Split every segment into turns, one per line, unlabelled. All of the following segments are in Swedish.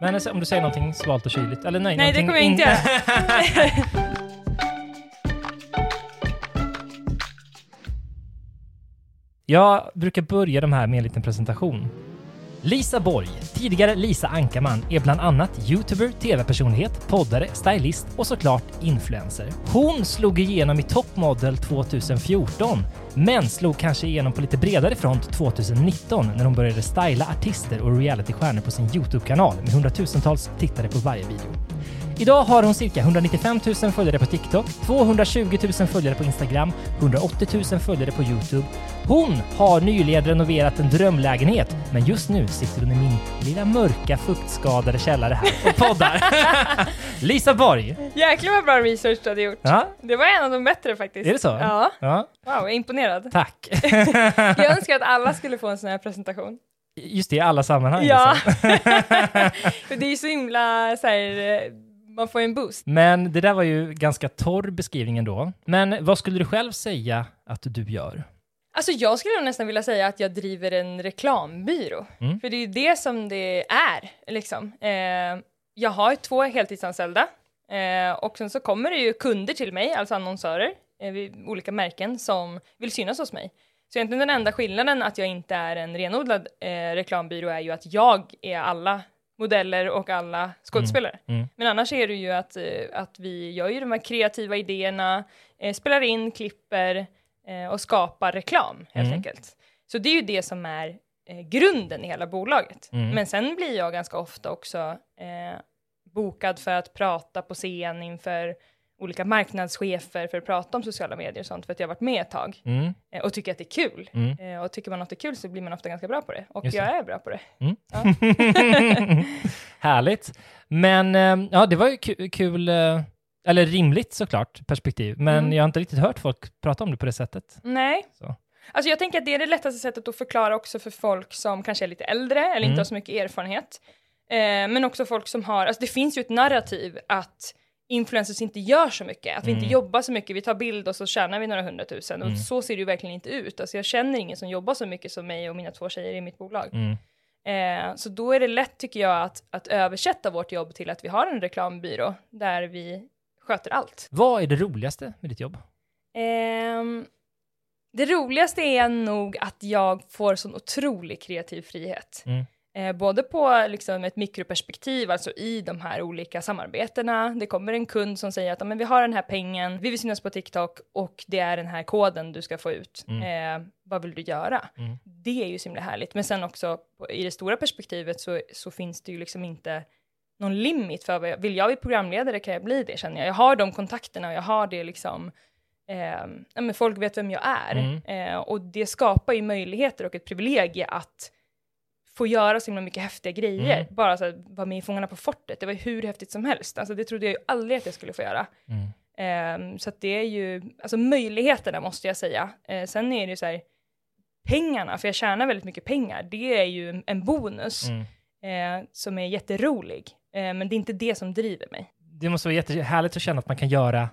Men alltså, om du säger någonting svalt och kyligt, eller nej?
Nej, det kommer jag inte
in-
göra.
Jag brukar börja de här med en liten presentation. Lisa Borg, tidigare Lisa Ankarman, är bland annat youtuber, tv-personlighet, poddare, stylist och såklart influencer. Hon slog igenom i Top Model 2014, men slog kanske igenom på lite bredare front 2019 när hon började styla artister och realitystjärnor på sin YouTube-kanal med hundratusentals tittare på varje video. Idag har hon cirka 195 000 följare på TikTok, 220 000 följare på Instagram, 180 000 följare på YouTube. Hon har nyligen renoverat en drömlägenhet, men just nu sitter hon i min lilla mörka fuktskadade källare här och poddar. Lisa Borg!
Jäklar vad bra research du hade gjort.
Ja,
Det var en av de bättre faktiskt.
är det så?
Ja.
ja.
Wow, jag är imponerad.
Tack.
Jag önskar att alla skulle få en sån här presentation.
Just det, i alla sammanhang.
Ja.
Liksom.
För det är ju så himla så här, eh, man får en boost.
Men det där var ju ganska torr beskrivning ändå. Men vad skulle du själv säga att du gör?
Alltså jag skulle nästan vilja säga att jag driver en reklambyrå.
Mm.
För det är ju det som det är, liksom. Eh, jag har två heltidsanställda eh, och sen så kommer det ju kunder till mig, alltså annonsörer, eh, olika märken som vill synas hos mig. Så egentligen den enda skillnaden att jag inte är en renodlad eh, reklambyrå är ju att jag är alla modeller och alla skådespelare.
Mm.
Men annars är det ju att, eh, att vi gör ju de här kreativa idéerna, eh, spelar in, klipper eh, och skapar reklam helt
Mm.
enkelt. Så det är ju det som är eh, grunden i hela bolaget.
Mm.
Men sen blir jag ganska ofta också eh, bokad för att prata på scen inför olika marknadschefer för att prata om sociala medier och sånt för att jag har varit med ett tag
Mm.
eh, och tycker att det är kul.
Mm.
Eh, och tycker man något är kul så blir man ofta ganska bra på det. Och
Just det.
jag är bra på det.
Mm.
Ja.
Härligt. Men eh, ja, det var ju ku- kul, eller rimligt såklart, perspektiv. Men
Mm.
jag har inte riktigt hört folk prata om det på det sättet.
Nej.
Så.
Alltså jag tänker att det är det lättaste sättet att förklara också för folk som kanske är lite äldre eller
Mm.
inte har så mycket erfarenhet. Men också folk som har, alltså det finns ju ett narrativ att influencers inte gör så mycket, att vi inte
Mm.
jobbar så mycket, vi tar bild och så tjänar vi några hundratusen.
Mm.
Och så ser det ju verkligen inte ut. Alltså jag känner ingen som jobbar så mycket som mig och mina två tjejer i mitt bolag.
Mm.
Eh, så då är det lätt tycker jag att, att översätta vårt jobb till att vi har en reklambyrå där vi sköter allt.
Vad är det roligaste med ditt jobb?
Ehm, det roligaste är nog att jag får sån otrolig kreativ frihet.
Mm.
Eh, både på liksom, ett mikroperspektiv, alltså i de här olika samarbetena. Det kommer en kund som säger att "Ja, men vi har den här pengen, vi vill synas på TikTok och det är den här koden du ska få ut. Eh, vad vill du göra?
Mm.
Det är ju så himla härligt. Men sen också på, i det stora perspektivet så, så finns det ju liksom inte någon limit för vad jag, vill jag bli programledare kan jag bli det känner jag. Jag har de kontakterna och jag har det liksom, eh, men folk vet vem jag är.
Mm.
Eh, och det skapar ju möjligheter och ett privilegie att få göra så himla mycket häftiga grejer.
Mm.
Bara så att vara med i Fångarna på fortet, det var ju hur häftigt som helst. Alltså det trodde jag ju aldrig att jag skulle få göra.
Mm.
Ehm, så att det är ju, alltså möjligheterna måste jag säga. Eh, sen är det ju så här, pengarna, för jag tjänar väldigt mycket pengar, det är ju en bonus
Mm.
eh, som är jätterolig. Eh, men det är inte det som driver mig.
Det måste vara jättehärligt att känna att man kan göra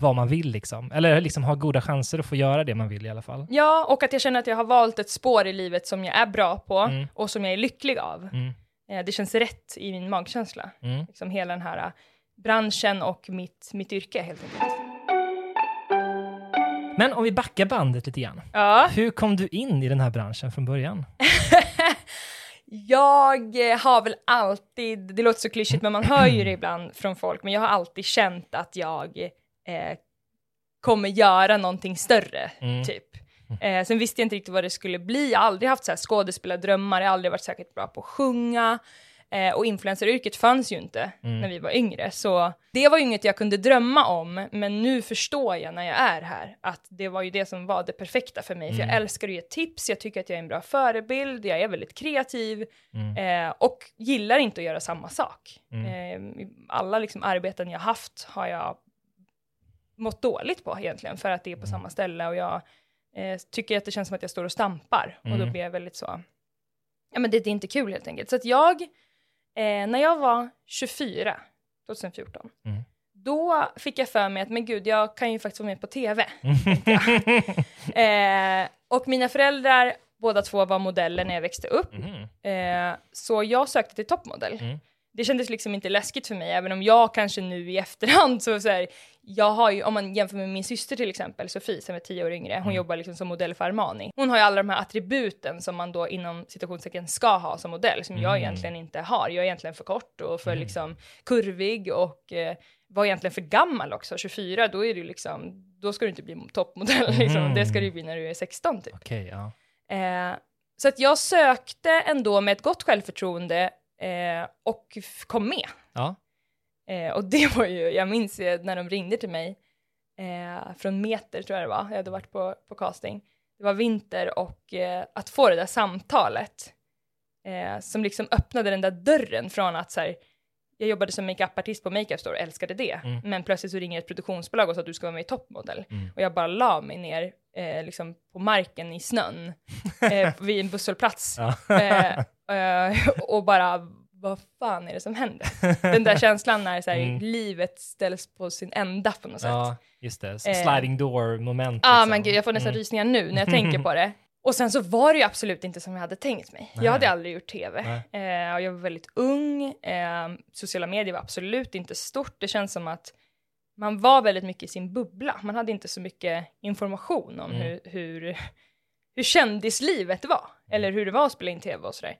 vad man vill liksom. Eller liksom ha goda chanser att få göra det man vill i alla fall.
Ja, och att jag känner att jag har valt ett spår i livet som jag är bra på
Mm.
och som jag är lycklig av.
Mm.
Eh, det känns rätt i min magkänsla.
Mm.
Liksom hela den här eh, branschen och mitt, mitt yrke helt enkelt.
Men om vi backar bandet lite grann.
Ja,
Hur kom du in i den här branschen från början?
jag eh, har väl alltid, det låter så klyschigt men man hör ju det ibland från folk, men jag har alltid känt att jag eh, kommer göra någonting större,
Mm.
typ. Eh, sen visste jag inte riktigt vad det skulle bli, jag har aldrig haft så här skådespelardrömmar, jag har aldrig varit särskilt bra på att sjunga. Eh, och influenceryrket fanns ju inte när vi var yngre, så det var ju inget jag kunde drömma om, men nu förstår jag när jag är här att det var ju det som var det perfekta för mig, för jag älskar att ge tips, jag tycker att jag är en bra förebild, jag är väldigt kreativ eh, och gillar inte att göra samma sak. Eh, i alla liksom arbeten jag haft har jag mått dåligt på egentligen, för att det är på samma ställe och jag eh, tycker att det känns som att jag står och stampar och då blir jag väldigt så, ja men det, det är inte kul helt enkelt. Så att jag, eh, när jag var 24, 2014,
Mm.
då fick jag för mig att men gud, jag kan ju faktiskt vara med på tv. eh, och mina föräldrar, båda två var modeller när jag växte upp.
Mhm.
Eh, så jag sökte till toppmodell.
Mm.
Det kändes liksom inte läskigt för mig, även om jag kanske nu i efterhand så, så här, jag har ju, om man jämför med min syster till exempel, Sofie som är tio år yngre,
Mm.
hon jobbar liksom som modell för Armani. Hon har ju alla de här attributen som man då inom citationstecken ska ha som modell, som jag egentligen inte har. Jag är egentligen för kort och för liksom kurvig och eh, var egentligen för gammal också. 24, då är du liksom, då ska du inte bli toppmodell liksom. Det ska du bli när du är 16 typ.
Okej, ja.
Eh, så att jag sökte ändå med ett gott självförtroende eh, och kom med.
Ja.
Eh, och det var ju, jag minns ju när de ringde till mig eh, från Meter tror jag det var, jag hade varit på, på casting. Det var vinter och eh, att få det där samtalet eh, som liksom öppnade den där dörren från att så här, jag jobbade som makeupartist på Makeup Store och älskade det. Men plötsligt så ringer ett produktionsbolag och sa att du ska vara med i Toppmodell. Och jag bara la mig ner eh, liksom på marken i snön eh, vid en busshållplats. Eh, och bara, vad fan är det som händer? Den där känslan när så här, livet ställs på sin ända på något sätt.
ja, just det.
Eh.
Sliding door moment.
Ja,
liksom.
men gud, jag får nästan rysningar nu när jag tänker på det. Och sen så var det ju absolut inte som jag hade tänkt mig. Jag hade aldrig gjort tv. Eh, och jag var väldigt ung. Eh, sociala medier var absolut inte stort. Det känns som att man var väldigt mycket i sin bubbla. Man hade inte så mycket information om hur, hur, hur kändislivet var. Eller hur det var att spela in tv och sådär.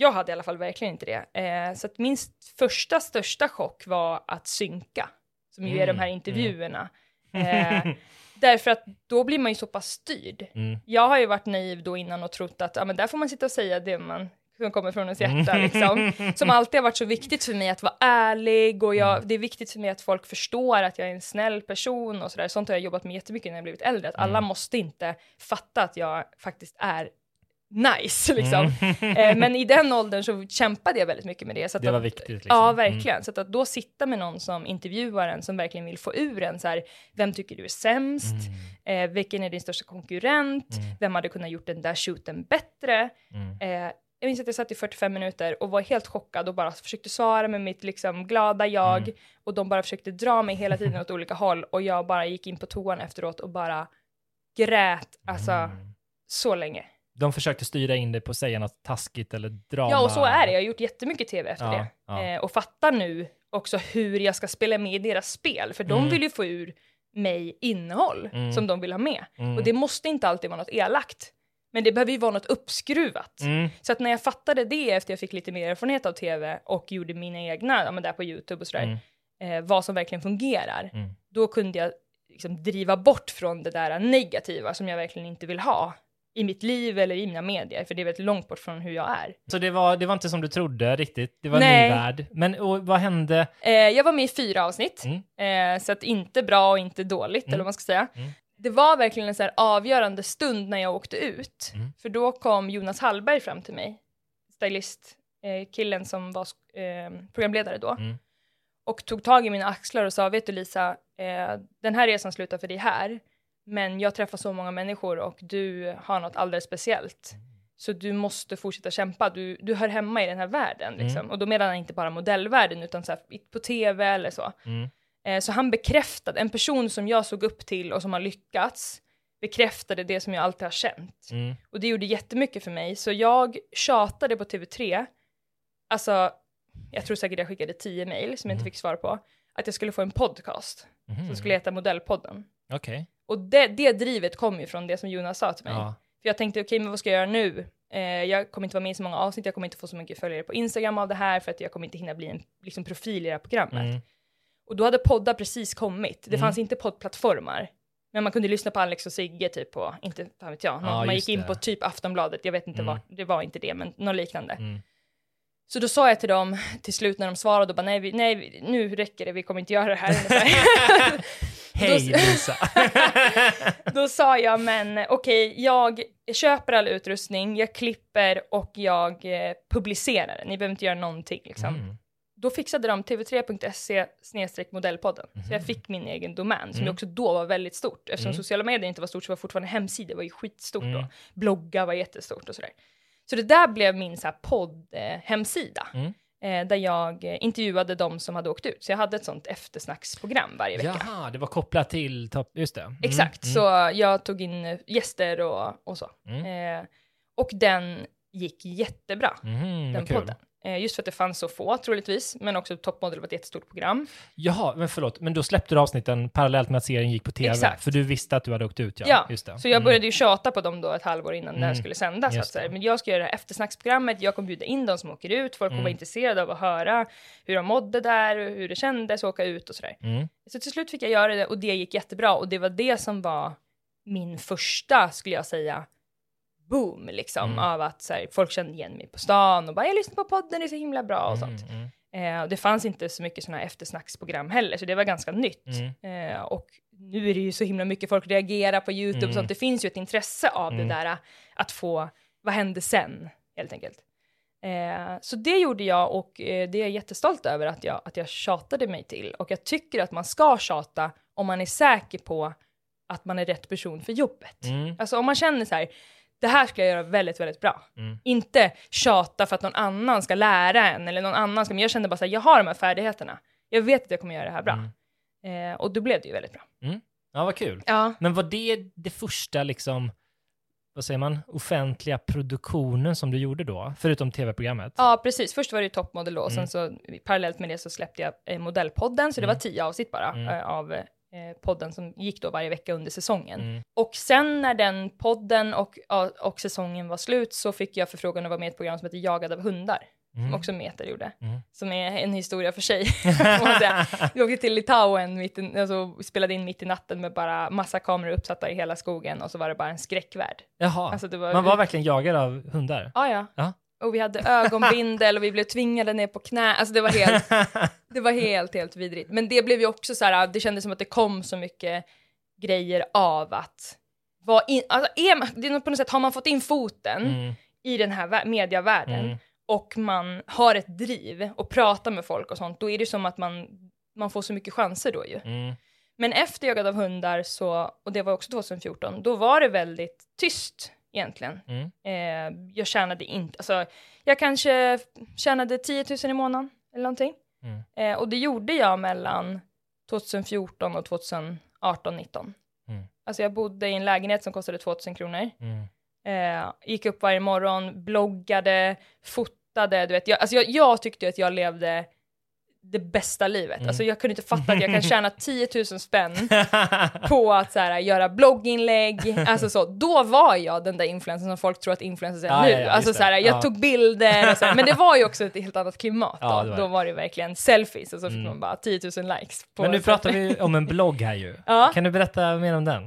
Jag hade i alla fall verkligen inte det. Eh, så att min st- första största chock var att synka. Som ju är de här intervjuerna. Eh, därför att då blir man ju så pass styrd. Jag har ju varit naiv då innan och trott att ja, men där får man sitta och säga det man som kommer från ens hjärta liksom. Som alltid har varit så viktigt för mig att vara ärlig och jag, det är viktigt för mig att folk förstår att jag är en snäll person och sådär. Sånt har jag jobbat med jättemycket när jag blivit äldre. Att alla måste inte fatta att jag faktiskt är nice liksom. Eh, men i den åldern så kämpade jag väldigt mycket med det. Så
Det var
att-
viktigt, liksom.
Ja, verkligen. Så att, att då sitta med någon som intervjuar en som verkligen vill få ur en så här, vem tycker du är sämst? Eh, vilken är din största konkurrent? Vem hade kunnat gjort den där shooten bättre? Eh, jag minns att jag satt i 45 minuter och var helt chockad och bara försökte svara med mitt liksom glada jag och de bara försökte dra mig hela tiden åt olika håll och jag bara gick in på toan efteråt och bara grät, alltså så länge.
De försökte styra in dig på att säga något taskigt eller drama.
Ja, och så är det. Jag har gjort jättemycket tv efter
Ja,
det.
ja.
Eh, och fattar nu också hur jag ska spela med i deras spel. För de vill ju få ur mig innehåll som de vill ha med. Och det måste inte alltid vara något elakt. Men det behöver ju vara något uppskruvat.
Mm.
Så att när jag fattade det efter jag fick lite mer erfarenhet av tv och gjorde mina egna, ja men där på YouTube och sådär, eh, vad som verkligen fungerar, då kunde jag liksom driva bort från det där negativa som jag verkligen inte vill ha i mitt liv eller i mina medier, för det är väldigt långt bort från hur jag är.
Så det var, det var inte som du trodde riktigt. Det var en
Nej.
ny värld. Men och, vad hände?
Eh, jag var med i fyra avsnitt,
Mm.
eh, så att inte bra och inte dåligt, eller vad man ska säga. Det var verkligen en så avgörande stund när jag åkte ut,
Mm.
för då kom Jonas Hallberg fram till mig, stylist, eh, killen som var eh, programledare då,
Mm.
och tog tag i mina axlar och sa, vet du Lisa, eh, den här resan slutar för dig här, men jag träffar så många människor och du har något alldeles speciellt. Så du måste fortsätta kämpa, du, du hör hemma i den här världen. Liksom. Och då menar han inte bara modellvärlden, utan så här, på tv eller så. Eh, så han bekräftade, en person som jag såg upp till och som har lyckats, bekräftade det som jag alltid har känt.
Mm.
Och det gjorde jättemycket för mig. Så jag tjatade på TV3, alltså, jag tror säkert jag skickade tio mejl som jag inte fick svar på, att jag skulle få en podcast som skulle heta Modellpodden.
Okej.
Och det, det drivet kom ju från det som Jonas sa till mig.
Ja.
För jag tänkte, okej, men vad ska jag göra nu? Eh, jag kommer inte vara med i så många avsnitt, jag kommer inte få så mycket följare på Instagram av det här, för att jag kommer inte hinna bli en liksom, profil i det här programmet.
Mm.
Och då hade poddar precis kommit. Det fanns inte poddplattformar. Men man kunde lyssna på Alex och Sigge typ på, inte fan vet jag, någon,
Ja,
man gick in
det.
på typ Aftonbladet, jag vet inte
Mm.
vart, det var inte det, men något liknande.
Mm.
Så då sa jag till dem till slut när de svarade, och bara, nej, vi, nej vi- nu räcker det, vi kommer inte göra det här.
Hej Lisa!
Då sa jag, men okej, jag köper all utrustning, jag klipper och jag eh, publicerar den. Ni behöver inte göra någonting liksom.
Mm.
Då fixade de tv3.se snedstreck modellpodden. Så
Mhm.
jag fick min egen domän, som
Mm.
också då var väldigt stort. Eftersom sociala medier inte var stort så var fortfarande hemsidor var ju skitstort
Mm.
då. Bloggar var jättestort och sådär. Så det där blev min så här podd-hemsida.
Mm.
Eh, där jag eh, intervjuade de som hade åkt ut. Så jag hade ett sånt eftersnacksprogram varje vecka.
Jaha, det var kopplat till. Just det. Mm,
Exakt,
mm.
så jag tog in eh, gäster och, och så.
Mm.
Eh, och den gick jättebra,
Mhm,
den podden. Eh, just för att det fanns så få troligtvis, men också Toppmodell var ett jättestort program.
Jaha, men förlåt, men då släppte du avsnitten parallellt med att serien gick på tv?
Exakt.
För du visste att du hade åkt ut, ja.
Ja,
Just det.
så jag
Mm.
började ju tjata på dem då ett halvår innan det här
Mm.
skulle sändas.
Just
Att, så
det.
men jag ska göra det här eftersnacksprogrammet, jag kommer bjuda in de som åker ut, folk kommer
Mm.
vara intresserade av att höra hur de mådde där, och hur det kändes att åka ut och sådär.
Mm.
Så till slut fick jag göra det och det gick jättebra och det var det som var min första, skulle jag säga, boom liksom
Mm.
av att så här, folk kände igen mig på stan och bara jag lyssnar på podden, det är så himla bra och sånt.
Mm, mm.
Eh, och det fanns inte så mycket sådana här eftersnacksprogram heller så det var ganska nytt.
Mm.
Eh, och nu är det ju så himla mycket folk reagerar på YouTube
Mm.
och sånt. Det finns ju ett intresse av
Mm.
det där att få, vad hände sen helt enkelt. Eh, så det gjorde jag och eh, det är jag jättestolt över att jag, att jag tjatade mig till. Och jag tycker att man ska tjata om man är säker på att man är rätt person för jobbet.
Mm.
Alltså om man känner så här, det här ska jag göra väldigt, väldigt bra.
Mm.
Inte tjata för att någon annan ska lära en eller någon annan ska, men jag kände bara så här, jag har de här färdigheterna. Jag vet att jag kommer göra det här bra.
Mm.
Eh, och då blev det ju väldigt bra.
Ja, vad kul.
Ja.
Men var det det första, liksom, vad säger man, offentliga produktionen som du gjorde då? Förutom tv-programmet?
Ja, precis. Först var det ju toppmodell då, och
Mm.
sen så parallellt med det så släppte jag eh, modellpodden, så det
Mm.
var tio avsnitt bara
Mm.
eh, av eh, podden som gick då varje vecka under säsongen.
Mm.
Och sen när den podden och, och säsongen var slut så fick jag förfrågan att vara med i ett program som heter Jagad av hundar,
Mm.
som också Meter gjorde.
Mm.
Som är en historia för sig. Vi åkte till Litauen, mitt i, alltså, spelade in mitt i natten med bara massa kameror uppsatta i hela skogen och så var det bara en skräckvärld.
Jaha,
Alltså, var-
man var verkligen jagad av hundar?
Ja, ja.
Ja.
Och vi hade ögonbindel och vi blev tvingade ner på knä. Alltså det var helt, det var helt, helt vidrigt. Men det blev ju också så här, det kändes som att det kom så mycket grejer av att vara in, alltså är det är på något sätt, har man fått in foten
Mm.
i den här vä- mediavärlden
Mm.
och man har ett driv och pratar med folk och sånt, då är det som att man, man får så mycket chanser då ju.
Mm.
Men efter Jagad av hundar så, och det var också 2014, då var det väldigt tyst egentligen.
Mm.
Eh, jag tjänade inte, alltså jag kanske tjänade 10 000 i månaden eller någonting.
Mm.
Eh, och det gjorde jag mellan 2014 och 2018, 19.
Mm.
Alltså jag bodde i en lägenhet som kostade 2000 kronor.
Mm.
Eh, gick upp varje morgon, bloggade, fotade, du vet. Jag, alltså jag, jag tyckte att jag levde det bästa livet.
Mm.
Alltså jag kunde inte fatta att jag kan tjäna 10 000 spänn på att så här, göra blogginlägg. Alltså så, då var jag den där influencern som folk tror att influencers är
Ja,
nu.
ja, ja,
alltså så här, jag
Ja.
tog bilder och så här, men det var ju också ett helt annat klimat då.
Ja, det var
då var det verkligen selfies och så fick
Mm.
man bara 10 000 likes.
Men nu pratar vi om en blogg här ju. Kan du berätta mer om den?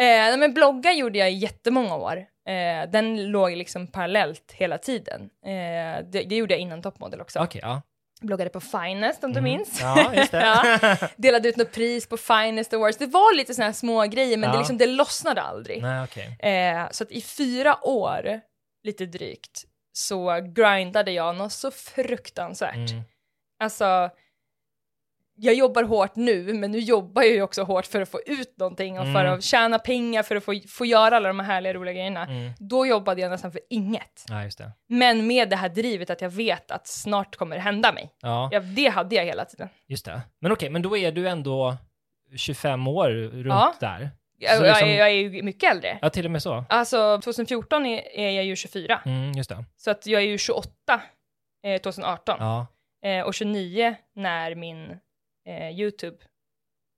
Eh, men blogga gjorde jag i jättemånga år. Eh, den låg liksom parallellt hela tiden. Eh, det, det gjorde jag innan Toppmodell också.
Ja.
Bloggade på Finest om du
Mm.
minns.
Ja, just det.
Ja. Delade ut något pris på Finest Awards. Det var lite sådana här små grejer men
Ja.
det, liksom, det lossnade aldrig.
Nej, okej.
Eh, så att i fyra år, lite drygt, så grindade jag något så fruktansvärt.
Mm.
Alltså, jag jobbar hårt nu, men nu jobbar jag ju också hårt för att få ut någonting och för
Mm.
att tjäna pengar för att få, få göra alla de här härliga roliga grejerna.
Mm.
Då jobbade jag nästan för inget.
Ja.
Men med det här drivet att jag vet att snart kommer det hända mig.
Ja,
Ja, det hade jag hela tiden.
just det. Men okej, men då är du ändå 25 år runt
Ja.
där?
Jag,
Så
jag,
liksom-
jag är ju mycket äldre.
Ja, till och med så?
Alltså 2014 är, är jag ju 24,
Mm, just det.
så att jag är ju 28 eh, 2018
Ja,
eh, och 29 när min eh, YouTube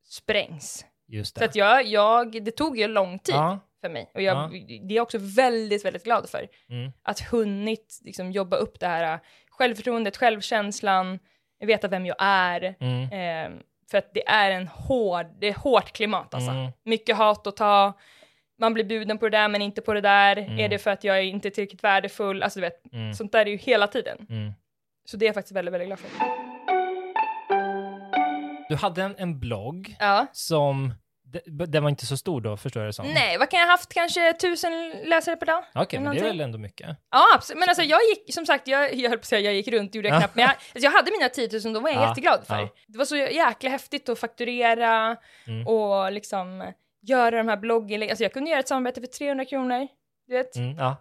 sprängs.
just
Så
det.
att jag, jag, det tog ju lång tid
Ja,
för mig och jag,
Ja.
det är jag också väldigt, väldigt glad för.
mm,
Att hunnit liksom, jobba upp det här äh, självförtroendet, självkänslan, veta vem jag är.
mm,
Eh, för att det är en hård, det är hårt klimat alltså.
Mm.
Mycket hat att ta, man blir bjuden på det där men inte på det där.
Mm.
Är det för att jag är inte tillräckligt värdefull? Alltså du vet,
mm,
sånt där är ju hela tiden.
mm.
Så det är jag faktiskt väldigt, väldigt glad för.
Du hade en, en blogg
Ja.
som, de- den var inte så stor då, förstår jag det som.
Nej, vad kan jag ha haft? Kanske tusen läsare per dag?
Okej, men det är väl ändå mycket.
Ja, absolut. Men alltså jag gick, som sagt, jag, jag höll på att säga jag gick runt, gjorde jag knappt, men jag, alltså, jag hade mina 10 000, de var jag
Ja,
jätteglad för.
ja.
Det var så jäkla häftigt att fakturera
Mm.
och liksom göra de här bloggen, alltså jag kunde göra ett samarbete för 300 kronor, du vet.
Mm, ja.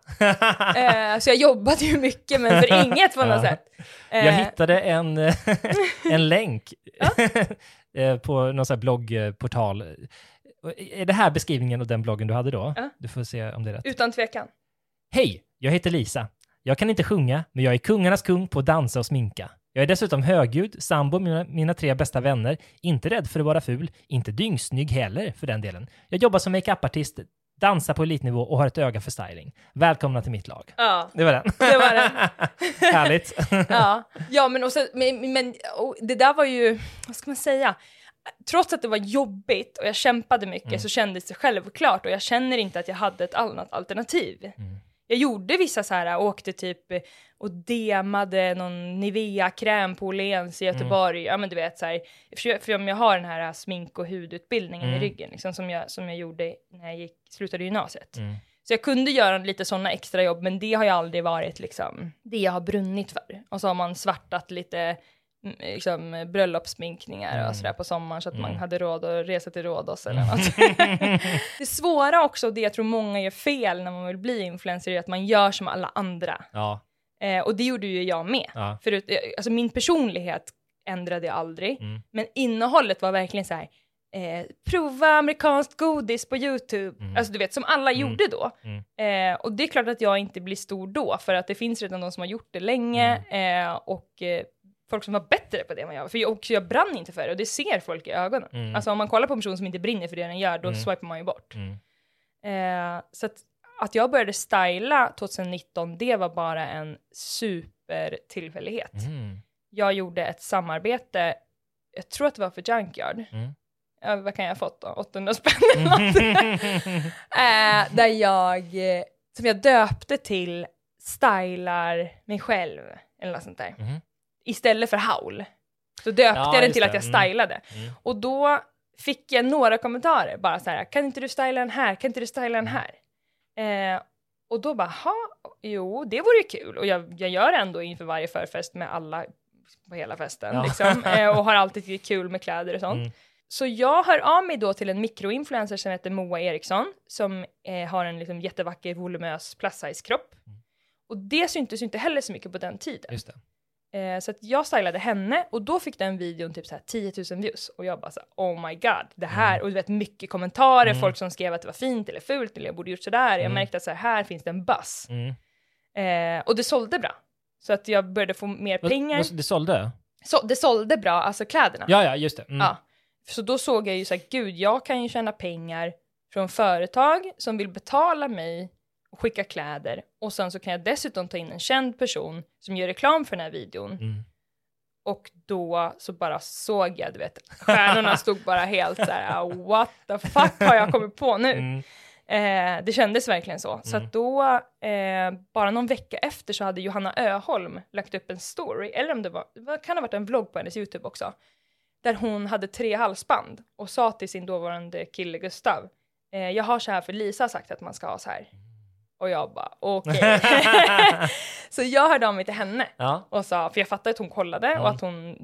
Eh, så jag jobbade ju mycket, men för inget på något
Ja.
sätt. Eh,
Jag hittade en, en länk eh, på någon sån här bloggportal. Är det här beskrivningen av den bloggen du hade då?
Ja.
Du får se om det är rätt.
Utan tvekan.
Hej, jag heter Lisa. Jag kan inte sjunga, men jag är kungarnas kung på att dansa och sminka. Jag är dessutom högljudd, sambo med mina, mina tre bästa vänner, inte rädd för att vara ful, inte dyngsnygg heller för den delen. Jag jobbar som makeupartist, dansar på elitnivå och har ett öga för styling. Välkomna till mitt lag.
Ja.
Det var den.
Det var den.
Härligt.
ja, ja men, och så, men, men och det där var ju, vad ska man säga? Trots att det var jobbigt och jag kämpade mycket
Mm.
så kändes det självklart och jag känner inte att jag hade ett annat alternativ.
Mm.
Jag gjorde vissa så här, åkte typ eh, och demade någon Nivea-kräm på Åhléns i
Mm.
Göteborg. Ja men du vet så här, för, för om jag har den här smink och hudutbildningen
Mm.
i ryggen liksom, som, jag, som jag gjorde när jag gick, slutade gymnasiet.
Mm.
Så jag kunde göra lite sådana extra jobb, men det har ju aldrig varit liksom det jag har brunnit för. Och så har man svartat lite mm, liksom, bröllopssminkningar
Mm.
och sådär på sommaren så att man
Mm.
hade råd att resa till Rhodos eller något. det svåra också, det jag tror många gör fel när man vill bli influencer, är att man gör som alla andra.
Ja,
Eh, och det gjorde ju jag med.
ja.
Förut, eh, alltså min personlighet ändrade jag aldrig,
Mm.
men innehållet var verkligen så här. Eh, prova amerikanskt godis på YouTube.
Mm.
Alltså du vet, som alla
Mm.
gjorde då.
Mm.
Eh, och det är klart att jag inte blir stor då, för att det finns redan de som har gjort det länge
Mm.
eh, och eh, folk som var bättre på det jag var. För jag, och jag brann inte för det och det ser folk i ögonen.
Mm.
Alltså om man kollar på en person som inte brinner för det den gör, då
Mm.
swipar man ju bort.
Mm.
Eh, så att, att jag började styla 2019, det var bara en supertillfällighet.
Mm.
Jag gjorde ett samarbete, jag tror att det var för Junkyard.
Mm.
Ja, vad kan jag ha fått då? 800 spänn eller något. eh, där jag, som jag döpte till stylar mig själv, eller något sånt där.
Mhm.
Istället för howl. Så döpte
Ja,
jag den till
det.
att jag
Mm.
stylade.
Mm.
Och då fick jag några kommentarer, bara så här, kan inte du styla den här, kan inte du styla den här? Eh, och då bara, ha, jo, det vore ju kul. Och jag, jag gör ändå inför varje förfest med alla på hela festen,
Ja.
liksom. eh, och har alltid kul med kläder och sånt.
Mm.
Så jag hör av mig då till en mikroinfluencer som heter Moa Eriksson, som eh, har en liksom jättevacker volumös plus size kropp.
Mm.
Och det syntes ju inte heller så mycket på den tiden. Eh, så att jag stylade henne och då fick den videon typ så här 10 000 views och jag bara så här, oh my god, det här, och du vet mycket kommentarer,
Mm.
folk som skrev att det var fint eller fult eller jag borde gjort sådär. Jag
Mm.
märkte att så här, här finns det en buzz.
Mm.
Eh, och det sålde bra. Så att jag började få mer
Vad-
pengar.
vad- Det sålde?
Så, det sålde bra, alltså kläderna.
Ja, ja, just det. Mm.
Ja. Så då såg jag ju så här, gud, jag kan ju tjäna pengar från företag som vill betala mig och skicka kläder och sen så kan jag dessutom ta in en känd person som gör reklam för den här videon
Mm.
och då så bara såg jag, du vet, stjärnorna stod bara helt så här, "Ah, what the fuck har jag kommit på nu?
Mm.
Eh, det kändes verkligen så. Så
Mm.
att då, eh, bara någon vecka efter så hade Johanna Öholm lagt upp en story, eller om det var, det kan ha varit en vlogg på hennes YouTube också, där hon hade tre halsband och sa till sin dåvarande kille Gustav, eh, jag har så här för Lisa har sagt att man ska ha så här. Och jag bara, okej. så jag hörde av mig till henne
Ja.
och sa, för jag fattade att hon kollade och
Mm.
att hon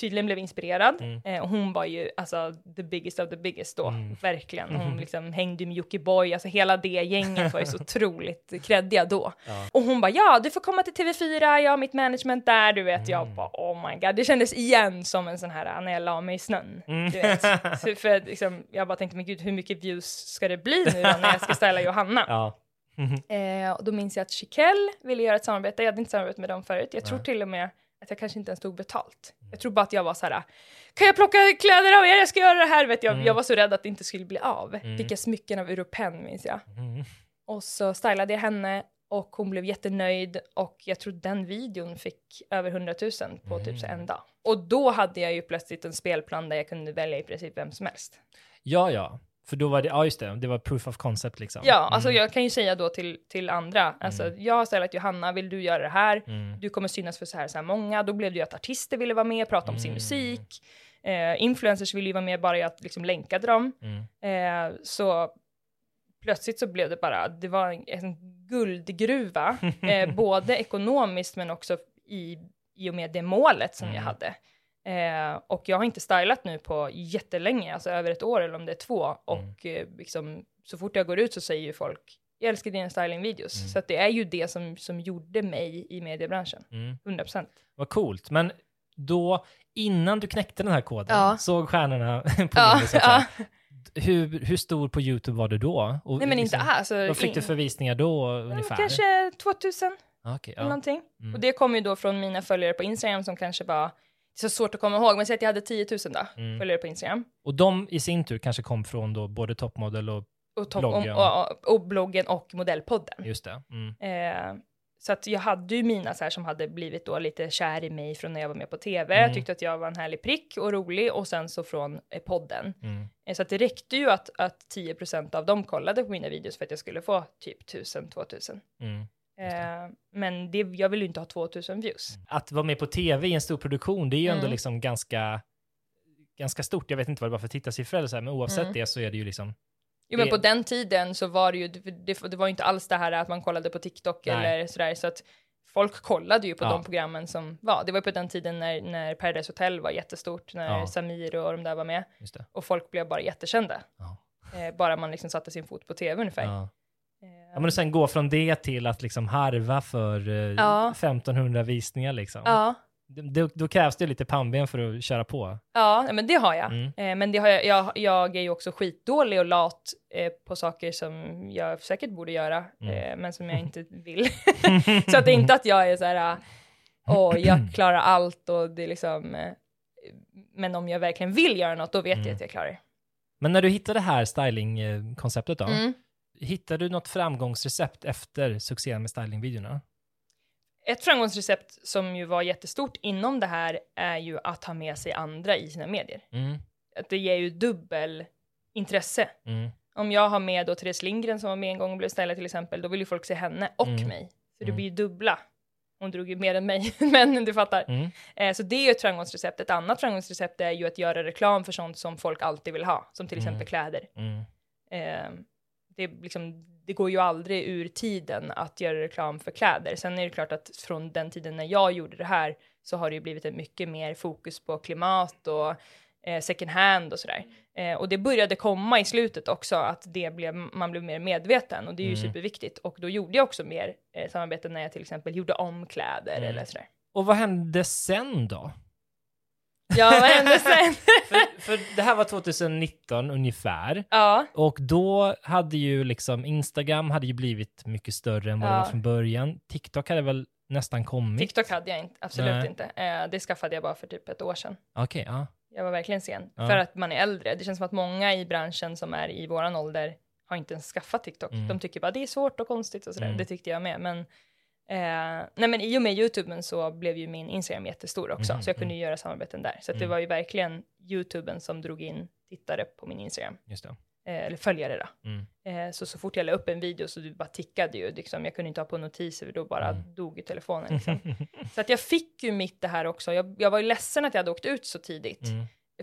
tydligen blev inspirerad.
Mm.
Eh, och hon var ju alltså the biggest of the biggest då,
Mm.
verkligen. Hon liksom hängde med Jockiboi, alltså hela det gänget var ju så otroligt kreddiga då.
Ja.
Och hon bara, ja du får komma till TV4, jag har mitt management där, du vet. Jag
Mm.
bara, oh my god, det kändes igen som en sån här när jag la mig i snön.
Mm.
Du vet. Så för liksom, jag bara tänkte, men gud hur mycket views ska det bli nu då när jag ska ställa Johanna?
Ja.
Eh, och då minns jag att Chiquelle ville göra ett samarbete, jag hade inte samarbetat med dem förut. Jag tror
Nej.
till och med att jag kanske inte ens tog betalt. Jag tror bara att jag var så här, kan jag plocka kläder av er, jag ska göra det här, vet jag.
Mm.
Jag var så rädd att det inte skulle bli av.
Mm.
Fick jag smycken av Europen minns jag.
Mm.
Och så stylade jag henne och hon blev jättenöjd och jag tror den videon fick över 100 000 på typ
Mm.
en dag. Och då hade jag ju plötsligt en spelplan där jag kunde välja i princip vem som helst.
Ja, ja. För då var det, ja just det, det var proof of concept liksom.
Ja, alltså jag kan ju säga då till, till andra, alltså jag har ställt Johanna, vill du göra det här?
Mm.
Du kommer synas för så här, så här många. Då blev det ju att artister ville vara med, prata om sin musik. Eh, influencers ville ju vara med bara att liksom länkade dem. Eh, så plötsligt så blev det bara, det var en, en guldgruva, eh, både ekonomiskt men också i, i och med det målet som jag hade. Eh, och jag har inte stylat nu på jättelänge, alltså över ett år eller om det är två. Och eh, liksom, så fort jag går ut så säger ju folk, jag älskar dina stylingvideos. Så att det är ju det som, som gjorde mig i mediebranschen.
Mm.
100%.
Vad coolt. Men då, innan du knäckte den här koden,
Ja.
såg stjärnorna på
Ja,
så att
ja.
säga. Hur, hur stor på YouTube var du då? Och
Nej men inte
liksom,
alls.
Vad fick du för visningar då ungefär?
Kanske 2000
Ah, okej,
eller
ja.
någonting.
Mm.
Och det kom ju då från mina följare på Instagram som kanske var, så svårt att komma ihåg, men säg att jag hade 10 000 då,
Mm.
följare på Instagram.
Och de i sin tur kanske kom från då både toppmodell och
Och, top,
Bloggen.
och, och, och bloggen och modellpodden.
just det. Mm.
Eh, så att jag hade ju mina så här som hade blivit då lite kär i mig från när jag var med på tv,
Mm.
tyckte att jag var en härlig prick och rolig och sen så från eh, podden.
Mm.
Eh, så att det räckte ju att, att 10% av dem kollade på mina videos för att jag skulle få typ 1000-2000.
Mm.
Eh, men det, jag vill ju inte ha 2000 views.
Att vara med på tv i en stor produktion, det är ju ändå
Mm.
liksom ganska, ganska stort. Jag vet inte vad det var för tittarsiffror eller så här, men oavsett
Mm.
det så är det ju liksom,
Jo men
Det-
på den tiden så var det ju, det, det, det var ju inte alls det här att man kollade på TikTok
Nej.
eller sådär, så att folk kollade ju på
Ja.
de programmen som var. Det var ju på den tiden när, när Paradise Hotel var jättestort, när
Ja.
Samir och de där var med.
det.
Och folk blev bara jättekända.
Ja.
Eh, bara man liksom satte sin fot på tv ungefär.
Ja.
Eh,
Ja, men sen gå från det till att liksom harva för eh,
Ja.
1500 visningar liksom.
ja.
Då, då krävs det lite pannben för att köra på.
Ja, men det har jag.
Mm.
Eh, men det har jag, jag, jag är ju också skitdålig och lat eh, på saker som jag säkert borde göra,
Mm.
eh, men som jag inte vill. så att det är inte att jag är så här, äh, åh, jag klarar allt och det är liksom, eh, men om jag verkligen vill göra något, då vet
Mm.
jag att jag klarar det.
Men när du hittade det här stylingkonceptet då, Hittade du något framgångsrecept efter succén med stylingvideorna?
Ett framgångsrecept som ju var jättestort inom det här är ju att ha med sig andra i sina medier.
Mm,
Att det ger ju dubbel intresse.
mm,
Om jag har med då Therese Lindgren som var med en gång och blev stylad till exempel, då vill ju folk se henne och
Mm.
mig. Så det
Mm.
blir ju dubbla. Hon drog ju mer än mig, men du fattar.
mm,
Eh, så det är ju ett framgångsrecept. Ett annat framgångsrecept är ju att göra reklam för sånt som folk alltid vill ha, som till
Mm.
exempel kläder. Eh, det, liksom, det går ju aldrig ur tiden att göra reklam för kläder. Sen är det klart att från den tiden när jag gjorde det här så har det ju blivit en mycket mer fokus på klimat och eh, second hand och sådär. Eh, och det började komma i slutet också, att det blev, man blev mer medveten och det är ju
Mm.
superviktigt. Och då gjorde jag också mer eh, samarbete när jag till exempel gjorde om kläder
Mm.
eller sådär.
Och vad hände sen då?
Ja, vad hände sen?
För, för det här var 2019 ungefär.
ja,
Och då hade ju liksom Instagram hade ju blivit mycket större än vad det
Ja.
var från början. TikTok hade väl nästan kommit?
TikTok hade jag inte, absolut
Nej.
inte. Eh, det skaffade jag bara för typ ett år sedan.
Okej, ja.
Jag var verkligen sen.
Ja.
För att man är äldre. Det känns som att många i branschen som är i våran ålder har inte ens skaffat TikTok.
Mm.
De tycker bara det är svårt och konstigt och sådär.
Mm.
Det tyckte jag med. Men, eh, nej, men i och med YouTuben så blev ju min Instagram jättestor också.
Mhm,
Så jag kunde
mm.
göra samarbeten där. Så att det
Mm.
var ju verkligen YouTuben som drog in tittare på min Instagram.
Just det.
Eh, eller följare då.
Mm.
Eh, så så fort jag la upp en video så du bara tickade ju. Liksom. Jag kunde inte ha på notiser för då bara
Mm.
dog ju telefonen. Liksom. så att jag fick ju mitt det här också. Jag, jag var ju ledsen att jag hade åkt ut så tidigt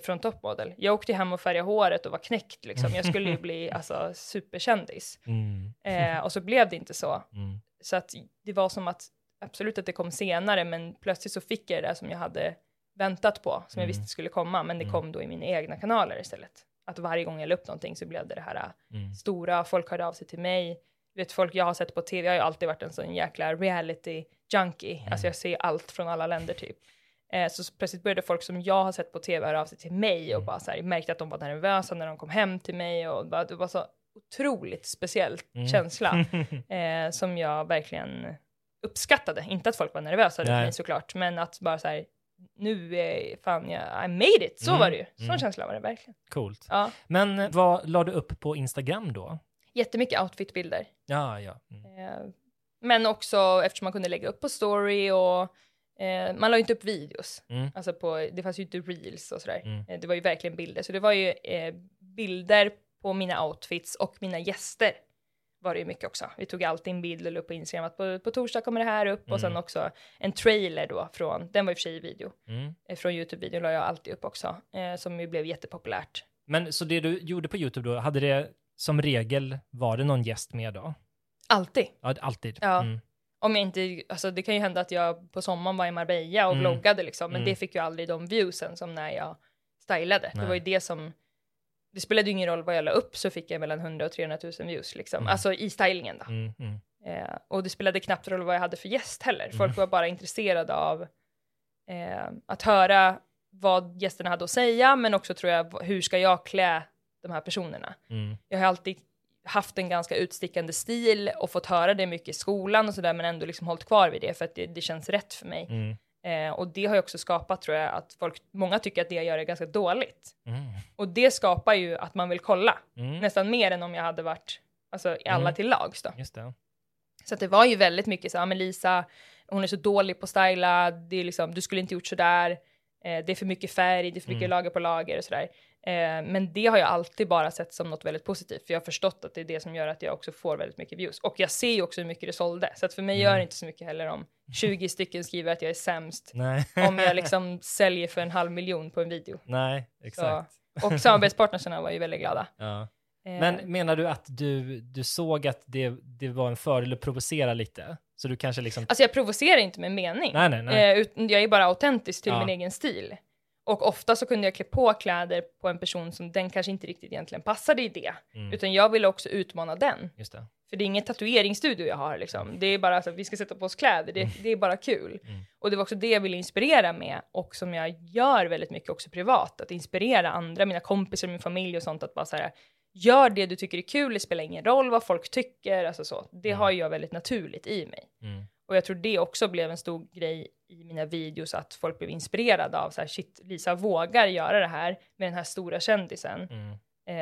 Från Topmodel. Jag åkte hem och färgade håret och var knäckt liksom. Jag skulle ju bli alltså superkändis.
Mm.
Eh, och så blev det inte så.
Mm.
Så att det var som att, absolut att det kom senare, men plötsligt så fick jag det där som jag hade väntat på, som jag
Mm.
visste skulle komma, men det
Mm.
kom då i mina egna kanaler istället. Att varje gång jag la upp någonting så blev det det här
Mm.
stora, folk hörde av sig till mig. Vet, folk jag har sett på tv, jag har ju alltid varit en sån jäkla reality junkie. Alltså jag ser allt från alla länder typ. Eh, så plötsligt började folk som jag har sett på tv höra av sig till mig och
Mm.
bara så här, märkte att de var nervösa när de kom hem till mig och bara, det var så otroligt speciell
Mm.
känsla eh, som jag verkligen uppskattade. Inte att folk var nervösa runt mig såklart, men att bara så här, nu är fan jag, I made it, så
Mm.
var det ju. Sån
Mm.
känsla var det verkligen.
Coolt.
Ja,
Men eh, vad la du upp på Instagram då?
jättemycket outfitbilder.
Ja, ja. Mm.
Eh, Men också eftersom man kunde lägga upp på story och eh, man la ju inte upp videos.
Mm.
Alltså på, det fanns ju inte reels och sådär.
Mm.
Eh, det var ju verkligen bilder. Så det var ju eh, bilder på mina outfits och mina gäster var det ju mycket också. Vi tog alltid en bild och la upp på Instagram att på, på torsdag kommer det här upp och sen också en trailer då från, den var i och för sig i video,
Mm.
eh, från YouTube-videon la jag alltid upp också, eh, som ju blev jättepopulärt.
Men så det du gjorde på YouTube då, hade det som regel, var det någon gäst med då?
Alltid.
Ja, alltid.
Ja.
Mm.
Om jag inte, alltså det kan ju hända att jag på sommaren var i Marbella och
Mm.
vloggade liksom, men
Mm.
det fick ju aldrig de viewsen som när jag stylade. Det
Nej.
var ju det som, det spelade ju ingen roll vad jag la upp så fick jag mellan 100 och 300 000 views liksom,
Mm.
alltså i stylingen då.
Mm, mm.
Eh, och det spelade knappt roll vad jag hade för gäst heller. Folk var bara intresserade av eh, att höra vad gästerna hade att säga, men också tror jag, hur ska jag klä de här personerna?
Mm.
Jag har alltid haft en ganska utstickande stil och fått höra det mycket i skolan och sådär, men ändå liksom hållit kvar vid det för att det, det känns rätt för mig.
Mm.
Eh, och det har ju också skapat, tror jag, att folk, många tycker att det jag gör är ganska dåligt.
Mm.
Och det skapar ju att man vill kolla,
Mm.
nästan mer än om jag hade varit, alltså i alla
Mm.
till lags då. Så att det var ju väldigt mycket så, ja men Lisa, hon är så dålig på att styla, det är liksom, du skulle inte gjort sådär, eh, det är för mycket färg, det är för mycket
Mm.
lager på lager och sådär. Eh, men det har jag alltid bara sett som något väldigt positivt, för jag har förstått att det är det som gör att jag också får väldigt mycket views. Och jag ser ju också hur mycket det sålde, så att för mig
Mm.
gör det inte så mycket heller om 20 stycken skriver att jag är sämst, om jag liksom säljer för en halv miljon på en video.
Nej, exakt.
Och samarbetspartnerserna var ju väldigt glada.
Ja.
Eh,
Men menar du att du, du såg att det, det var en fördel att provocera lite? Så du kanske liksom...
Alltså jag provocerar inte med mening.
Nej, nej, nej.
Eh, jag är bara autentisk till
Ja.
min egen stil. Och ofta så kunde jag klä på kläder på en person som den kanske inte riktigt egentligen passade i det.
Mm.
Utan jag ville också utmana den.
Just det.
För det är ingen tatueringsstudio jag har liksom. Det är bara att vi ska sätta på oss kläder, det, det är bara kul.
Mm.
Och det var också det jag ville inspirera med och som jag gör väldigt mycket också privat. Att inspirera andra, mina kompisar, min familj och sånt. Att bara så här, gör det du tycker är kul, det spelar ingen roll vad folk tycker. Alltså så. Det har jag väldigt naturligt i mig. Och jag tror det också blev en stor grej i mina videos, att folk blev inspirerade av så här, shit, Lisa vågar göra det här med den här stora kändisen,
Mm.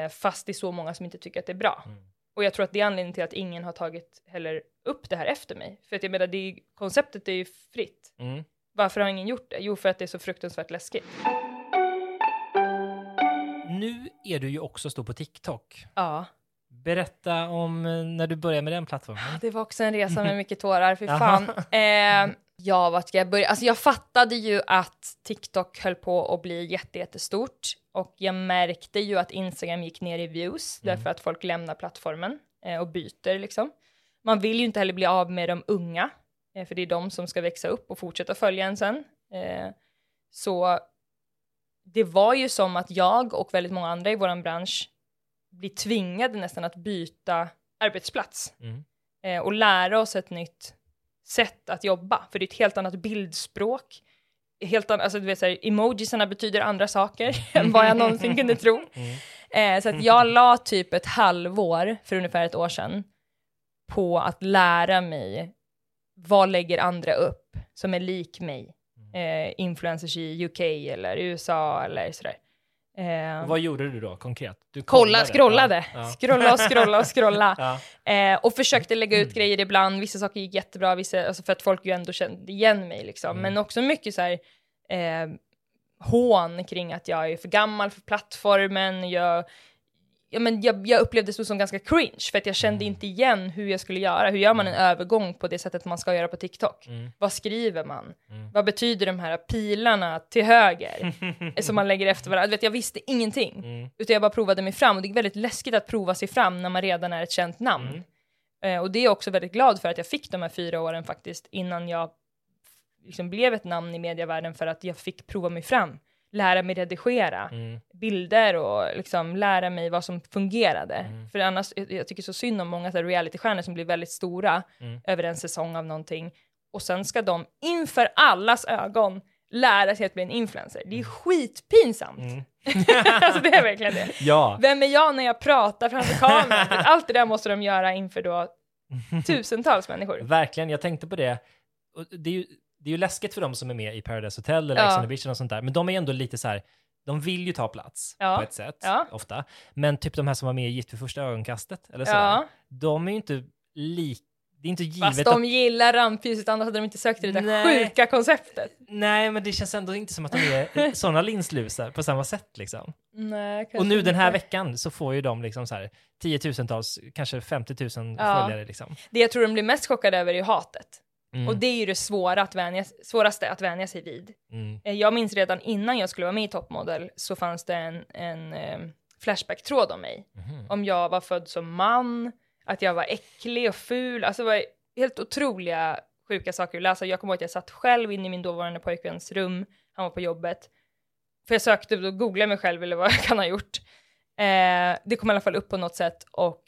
eh, fast det är så många som inte tycker att det är bra.
Mm.
Och jag tror att det är anledningen till att ingen har tagit heller upp det här efter mig. För att jag menar, det är, konceptet är ju fritt.
Mm.
Varför har ingen gjort det? Jo, för att det är så fruktansvärt läskigt.
Nu är du ju också stor på TikTok.
Ja,
Berätta om eh, när du började med den plattformen.
det var också en resa med mycket tårar, för fan. Eh, ja, vart ska jag börja? Alltså jag fattade ju att TikTok höll på att bli jätte, jättestort och jag märkte ju att Instagram gick ner i views därför att folk lämnar plattformen eh, och byter liksom. Man vill ju inte heller bli av med de unga, eh, för det är de som ska växa upp och fortsätta följa en sen. Eh, så det var ju som att jag och väldigt många andra i våran bransch blir tvingade nästan att byta arbetsplats
Mm.
eh, och lära oss ett nytt sätt att jobba, för det är ett helt annat bildspråk. Helt an- alltså, du vet, så här, emojisarna betyder andra saker än vad jag någonsin kunde tro. Eh, så att jag la typ ett halvår, för ungefär ett år sedan, på att lära mig vad lägger andra upp som är lik mig. Eh, influencers i UK eller USA eller sådär. Eh,
Vad gjorde du då konkret? Du
kolla, scrollade.
Ja.
Scrolla och scrolla och scrolla.
Ja.
Eh, och försökte lägga ut grejer ibland, vissa saker gick jättebra, vissa, alltså för att folk ju ändå kände igen mig liksom.
Mm.
Men också mycket så här eh, hån kring att jag är för gammal för plattformen, jag, ja, men jag, jag upplevde det som ganska cringe, för att jag kände
Mm.
inte igen hur jag skulle göra. Hur gör man en övergång på det sättet man ska göra på TikTok?
Mm.
Vad skriver man? Vad betyder de här pilarna till höger som man lägger efter varandra? Vet, jag visste ingenting,
Mm.
utan jag bara provade mig fram. Och det är väldigt läskigt att prova sig fram när man redan är ett känt namn.
Mm.
Eh, och det är jag också väldigt glad för att jag fick de här fyra åren faktiskt innan jag liksom blev ett namn i medievärlden för att jag fick prova mig fram, lära mig redigera
Mm.
bilder och liksom lära mig vad som fungerade.
Mm.
För annars, jag, jag tycker så synd om många realitystjärnor som blir väldigt stora
Mm.
över en säsong av någonting och sen ska de inför allas ögon lära sig att bli en influencer. Det är skitpinsamt.
Mm.
alltså det är verkligen det.
Ja.
Vem är jag när jag pratar framför kameran? Allt det där måste de göra inför då tusentals människor.
Verkligen, jag tänkte på det. Det, är ju, det är ju läskigt för dem som är med i Paradise Hotel eller
Ja.
Ex on the Beach och sånt där, men de är ändå lite så här, de vill ju ta plats
Ja.
på ett sätt,
Ja.
ofta. Men typ de här som var med i Gift vid första ögonkastet, eller sådär,
Ja.
de är ju inte lik, det är inte givet
Fast
att...
de gillar rampljuset, annars hade de inte sökt det där
Nej.
sjuka konceptet.
Nej, men det känns ändå inte som att de är sådana linslusar på samma sätt liksom.
Nej,
Och nu den här
inte.
veckan så får ju de liksom så här tiotusentals, kanske 50 000
Ja.
följare liksom.
Det jag tror de blir mest chockade över är ju hatet.
Mm.
Och det är ju det svåra att vänja, svåraste att vänja sig vid.
Mm.
Eh, Jag minns redan innan jag skulle vara med i Toppmodell så fanns det en, en eh, Flashback-tråd om mig.
Mhm.
Om jag var född som man, att jag var äcklig och ful. Alltså det var helt otroliga sjuka saker att läsa. Jag kommer ihåg att jag satt själv inne i min dåvarande pojkväns rum, han var på jobbet. För jag sökte och googlade mig själv eller vad jag kan ha gjort. Eh, det kom i alla fall upp på något sätt och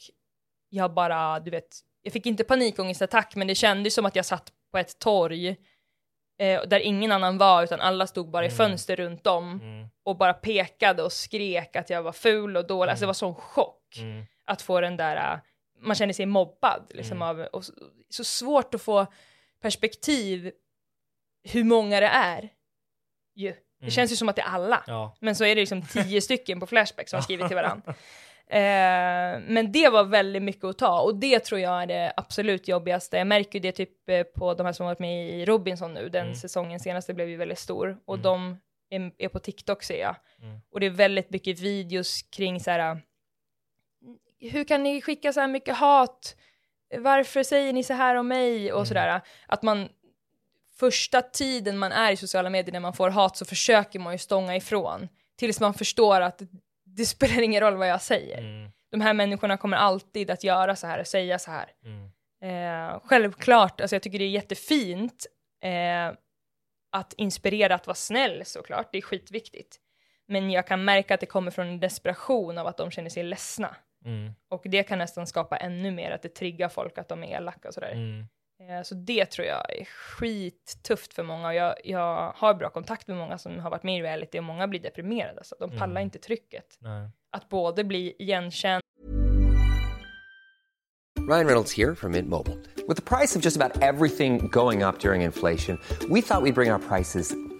jag bara, du vet, jag fick inte panikångestattack men det kändes som att jag satt på ett torg eh, där ingen annan var utan alla stod bara i
Mm.
fönster runt om
Mm.
och bara pekade och skrek att jag var ful och dålig. Alltså det var sån chock
Mm.
att få den där, äh, man känner sig mobbad liksom
Mm.
av, och så, så svårt att få perspektiv hur många det är. Ju. Det
Mm.
känns ju som att det är alla.
Ja.
Men så är det liksom tio stycken på Flashback som har skrivit till varandra. Eh, men det var väldigt mycket att ta och det tror jag är det absolut jobbigaste. Jag märker ju det typ eh, på de här som varit med i Robinson nu, den
Mm.
säsongen senaste blev ju väldigt stor och
Mm.
de är, är på TikTok ser jag.
Mm.
Och det är väldigt mycket videos kring så här, hur kan ni skicka så här mycket hat? Varför säger ni så här om mig? Och
Mm.
sådär. Att man, första tiden man är i sociala medier när man får hat så försöker man ju stånga ifrån. Tills man förstår att det spelar ingen roll vad jag säger.
Mm.
De här människorna kommer alltid att göra så här och säga så här.
Mm.
Eh, självklart, alltså jag tycker det är jättefint eh, att inspirera att vara snäll såklart, det är skitviktigt. Men jag kan märka att det kommer från en desperation av att de känner sig ledsna.
Mm.
Och det kan nästan skapa ännu mer, att det triggar folk att de är elaka och sådär.
Mm.
Eh, så det tror jag är skittufft för många. Och jag, jag har bra kontakt med många som har varit med i reality och många blir deprimerade. Så de pallar
Mm.
inte trycket.
Nej.
Att både bli igenkänd
Ryan Reynolds here from Mint Mobile. With the price of just about everything going up during inflation, we thought we'd bring our prices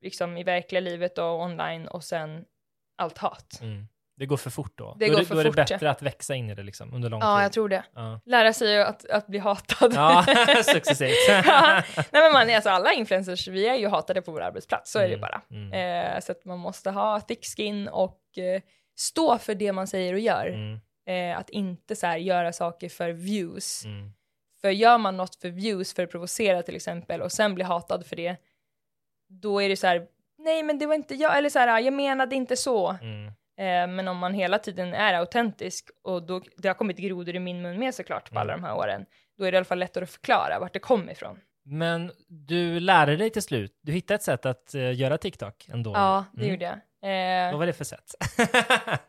liksom i verkliga livet och online och sen allt hat.
Mm. Det går för fort då.
Det
då,
går
är
för
då är det
fort,
bättre
ja.
att växa in i det liksom under lång
Ja,
tid.
jag tror det.
Ja,
Lära sig att, att bli hatad.
ja successivt.
Ja. Nej men man, alltså alla influencers, vi är ju hatade på vår arbetsplats, så är det
Mm,
bara.
mm.
Eh, så att man måste ha thick skin och eh, stå för det man säger och gör.
Mm,
Eh, att inte så här göra saker för views.
mm,
För gör man något för views, för att provocera till exempel, och sen blir hatad för det, då är det så här, nej men det var inte jag, eller så här, jag menade inte så.
mm.
Eh, men om man hela tiden är autentisk, och då, det har kommit grodor i min mun med såklart på alla
Mm.
de här åren, då är det i alla fall lättare att förklara vart det kommer ifrån.
Men du lärde dig till slut. Du hittade ett sätt att eh, göra TikTok ändå.
Ja, det
Mm.
gjorde jag. Eh,
Vad var det för sätt?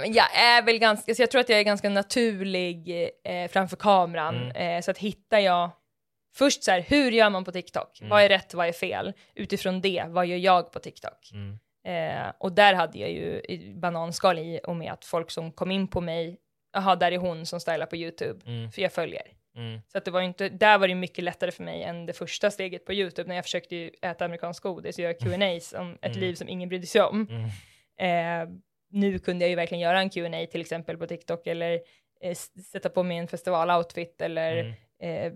Men jag är väl ganska, så jag tror att jag är ganska naturlig eh, framför kameran.
Mm.
Eh, så att hittar jag först så här, hur gör man på TikTok?
Mm.
Vad är rätt, vad är fel? Utifrån det, vad gör jag på TikTok?
Mm.
Eh, och där hade jag ju bananskal i och med att folk som kom in på mig, jaha, där är hon som stylar på YouTube,
Mm.
för jag följer.
Mm.
Så att det var inte, där var det mycket lättare för mig än det första steget på YouTube när jag försökte ju äta amerikansk godis och göra Q&As om ett
Mm.
liv som ingen brydde sig om.
Mm.
Eh, nu kunde jag ju verkligen göra en Q&A till exempel på TikTok eller eh, sätta på mig en festivaloutfit eller
Mm.
eh,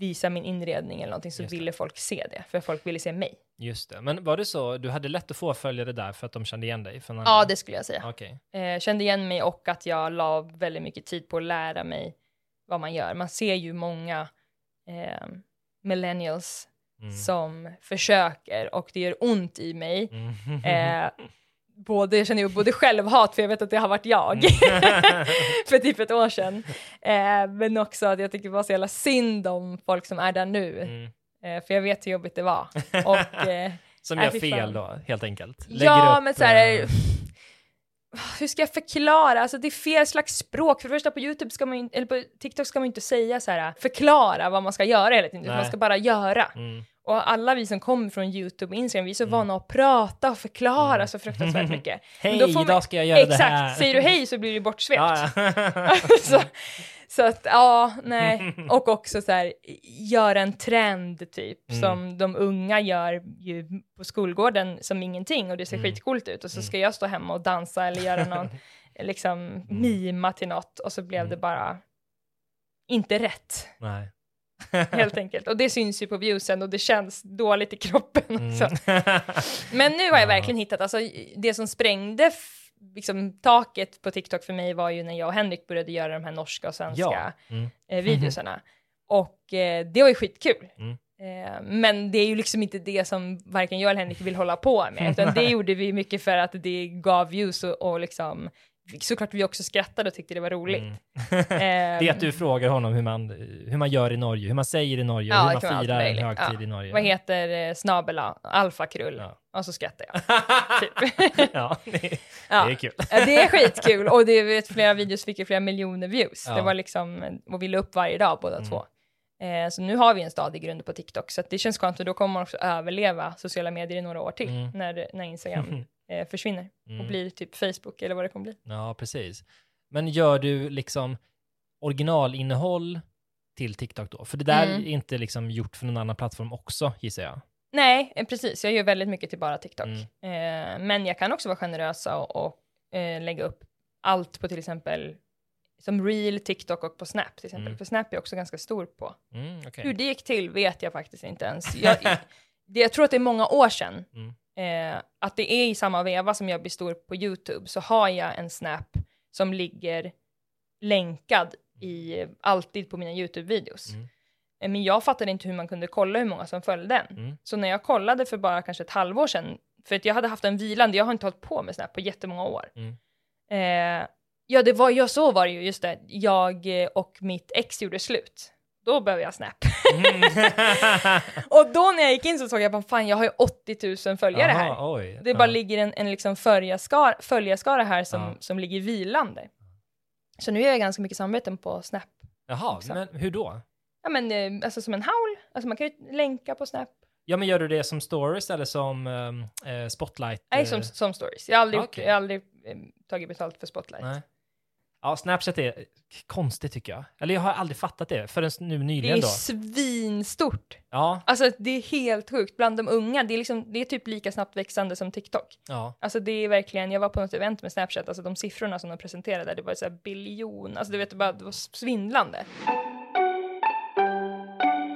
visa min inredning eller någonting så ville folk se det, för folk ville se mig.
Just det. Men var det så, du hade lätt att få följare där för att de kände igen dig? Från andra?
Ja, det skulle jag säga.
Okej.
Eh, kände igen mig och att jag la väldigt mycket tid på att lära mig vad man gör. Man ser ju många eh, millennials
Mm.
som försöker och det gör ont i mig.
Mm.
Eh, både, jag känner ju både självhat, för jag vet att det har varit jag
Mm.
för typ ett år sedan. Eh, men också att jag tycker det var så jävla synd om folk som är där nu.
Mm.
Eh, för jag vet hur jobbigt det var. Och, eh,
Som gör fel då, helt enkelt.
ja,
upp,
men så här,
eh,
hur ska jag förklara? Alltså det är fel slags språk. För det första på YouTube ska man ju, eller på TikTok ska man ju inte säga så här, förklara vad man ska göra hela tiden. Man ska bara göra.
mm.
Och alla vi som kommer från YouTube och Instagram, vi är så vana att prata och förklara
Mm.
så fruktansvärt mycket.
Hej,
då får man-
idag ska jag göra
Exakt,
det här.
säger du hej så blir du bortsvept.
Ja, ja.
så, så att, ja, nej. Och också så här, göra en trend typ,
Mm.
som de unga gör ju på skolgården som ingenting och det ser
Mm.
skitcoolt ut. Och så ska jag stå hemma och dansa eller göra någon, liksom,
Mm.
mima till något och så blev det bara inte rätt,
Nej.
helt enkelt. Och det syns ju på viewsen och det känns dåligt i kroppen också.
Mm.
Men nu har jag
Ja.
verkligen hittat, alltså det som sprängde liksom, taket på TikTok för mig var ju när jag och Henrik började göra de här norska och svenska
Ja. Mm.
eh, videosarna. Och eh, det var ju skitkul.
Mm.
Eh, men det är ju liksom inte det som varken jag eller Henrik vill hålla på med, utan det gjorde vi mycket för att det gav views och, och liksom såklart vi också skrattade och tyckte det var roligt.
Mm. Det är att du frågar honom hur man, hur man gör i Norge, hur man säger i Norge,
Ja,
hur man firar en högtid
Ja.
i Norge.
Vad heter eh, snabela, alfakrull,
Ja.
och så skrattar jag. typ.
ja, det,
Ja.
det är kul.
Det är skitkul och det vet flera videos fick ju flera miljoner views. Det var liksom, och vi la upp varje dag båda
Mm.
två. Eh, så nu har vi en stadig grund på TikTok, så det känns skönt för då kommer man också överleva sociala medier i några år till,
Mm.
när, när Instagram eh, försvinner
Mm.
och blir typ Facebook eller vad det kommer bli.
Ja, precis. Men gör du liksom originalinnehåll till TikTok då? För det där
Mm.
är inte liksom gjort för någon annan plattform också, gissar jag.
Nej, eh, precis. Jag gör väldigt mycket till bara TikTok.
Mm.
Eh, men jag kan också vara generös och, och eh, lägga upp allt på till exempel som Reel, TikTok och på Snap till exempel.
Mm.
För Snap är jag också ganska stor på.
Mm, okej.
Hur det gick till vet jag faktiskt inte ens. Jag, det, jag tror att det är många år sedan. Eh, att det är i samma veva som jag blir stor på YouTube så har jag en Snap som ligger länkad i, alltid på mina YouTube-videos.
Mm.
Eh, Men jag fattade inte hur man kunde kolla hur många som följde den.
Mm.
Så när jag kollade för bara kanske ett halvår sedan, för att jag hade haft en vilande, jag har inte hållit på med Snap på jättemånga år.
Mm.
Eh, ja, det var, ja, så var det ju, just det. Jag och mitt ex gjorde slut. Då behöver jag Snap.
Mm.
och då när jag gick in så såg jag bara, fan jag har ju 80 000 följare här.
Jaha, oj.
Det bara
Ja.
ligger en, en liksom följarskara, följarskara här som,
Ja.
som ligger vilande. Så nu gör jag ganska mycket samarbeten på Snap.
Jaha,
också.
men hur då?
Ja men eh, alltså som en howl, alltså man kan ju länka på Snap.
Ja, men gör du det som stories eller som eh, spotlight?
Nej,
eh,
som, som stories. Jag har aldrig, gjort-
Okej.
jag har aldrig eh, tagit betalt för Spotlight.
Nej. Ja, Snapchat är konstigt tycker jag. Eller jag har aldrig fattat det förrän nu
Det
nyligen
är
då.
svinstort.
Ja,
Alltså det är helt sjukt. Bland de unga, det är, liksom, det är typ lika snabbt växande som TikTok.
ja.
Alltså det är verkligen, jag var på något event med Snapchat, alltså de siffrorna som de presenterade, det var så här biljon, alltså du vet, det, bara, det var svindlande.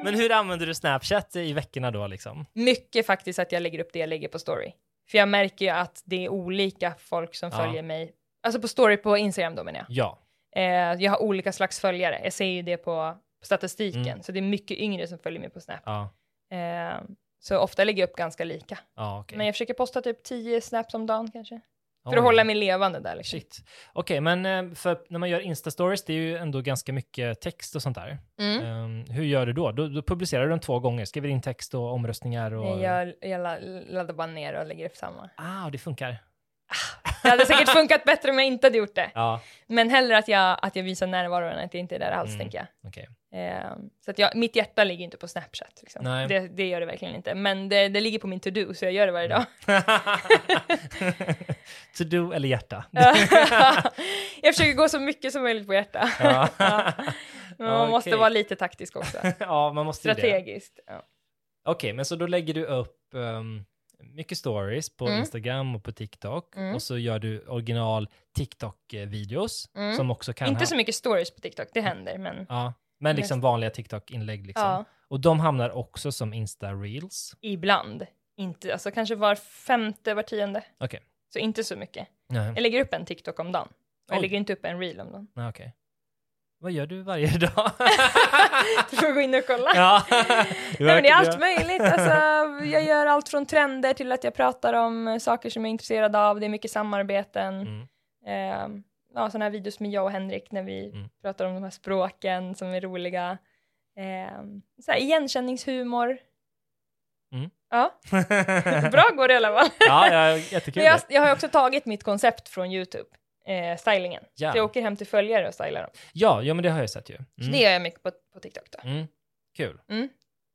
Men hur använder du Snapchat i veckorna då liksom?
Mycket faktiskt att jag lägger upp det jag lägger på story. För jag märker ju att det är olika folk som
Ja.
följer mig. Alltså på story på Instagram då menar jag.
Ja.
Eh, jag har olika slags följare, jag ser ju det på statistiken,
Mm.
så det är mycket yngre som följer mig på Snap.
Ja.
Eh, så ofta lägger jag upp ganska lika.
Ja, okej.
Men jag försöker posta typ 10 snaps om dagen kanske. För
Oj.
att hålla mig levande där liksom.
Shit. Okej, men eh, för när man gör Insta-stories, det är ju ändå ganska mycket text och sånt där.
Mm.
Ehm, hur gör du då? då? Då publicerar du den två gånger, skriver in text och omröstningar och...
Jag, jag la- laddar bara ner och lägger upp samma.
Ah, det funkar.
Det hade säkert funkat bättre om jag inte hade gjort det.
Ja,
Men hellre att jag, att jag visar närvaro än att jag inte är där alls,
Mm.
tänker jag.
okej.
Eh, så att jag, mitt hjärta ligger inte på Snapchat. Liksom. Det, det gör det verkligen inte. Men det, det ligger på min to-do, så jag gör det varje dag.
to do eller hjärta?
jag försöker gå så mycket som möjligt på hjärta.
Ja.
Men man måste
Okej.
vara lite taktisk också.
ja, man måste.
Strategiskt. Ja.
Okej, men så då lägger du upp ehm, mycket stories på
Mm.
Instagram och på TikTok
Mm.
och så gör du original TikTok-videos
Mm.
som också kan
Inte
ha-
så mycket stories på TikTok, det händer, men
Ja, men liksom vanliga TikTok-inlägg liksom.
ja,
Och de hamnar också som Insta-reels.
ibland. Inte, alltså kanske var femte, var tionde.
Okej.
Så inte så mycket.
Nej,
Jag lägger upp en TikTok om dagen. Och jag
Oj.
lägger inte upp en reel om dagen.
okej. Vad gör du varje dag?
Du får gå in och kolla.
ja.
Nej, men det är allt möjligt. Alltså, jag gör allt från trender till att jag pratar om saker som jag är intresserad av. Det är mycket samarbeten.
Mm.
Eh, ja, sådana här videos med jag och Henrik när vi
Mm.
pratar om de här språken som är roliga. Eh, så här, igenkänningshumor.
Mm.
Ja, bra går det i alla fall.
ja, ja, jättekul.
Men jag, jag har också tagit mitt koncept från YouTube, eh, stylingen.
Ja.
Så jag åker hem till följare och stylar dem.
Ja, ja, men det har jag sett ju.
Så
Mm.
det gör jag mycket på, på TikTok då.
Mm. Kul.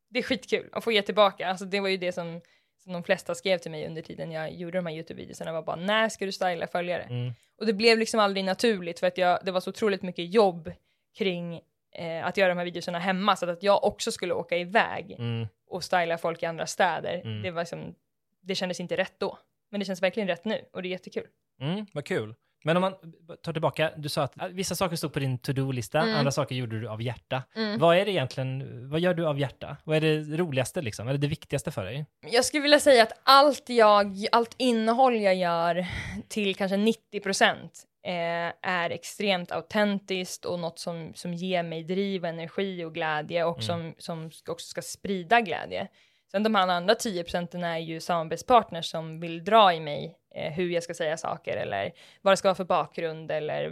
Det är skitkul att få ge tillbaka. Alltså det var ju det som, som de flesta skrev till mig under tiden jag gjorde de här YouTube-videorna var bara när ska du styla följare?
Mm.
Och det blev liksom aldrig naturligt för att jag, det var så otroligt mycket jobb kring eh, att göra de här videorna hemma så att jag också skulle åka iväg
Mm.
och styla folk i andra städer.
Mm.
Det, var liksom, det kändes inte rätt då. Men det känns verkligen rätt nu och det är jättekul.
Mm, vad kul. Men om man tar tillbaka, du sa att äh, vissa saker stod på din to-do-lista,
Mm.
andra saker gjorde du av hjärta. Vad är det egentligen, vad gör du av hjärta? Vad är det roligaste liksom? Eller det viktigaste för dig?
Jag skulle vilja säga att allt jag, allt innehåll jag gör till kanske 90 procent eh, är extremt autentiskt och något som, som ger mig driv, energi och glädje och som, som ska- också ska sprida glädje. Sen de här andra 10 procenten är ju samarbetspartners som vill dra i mig eh, hur jag ska säga saker eller vad det ska vara för bakgrund eller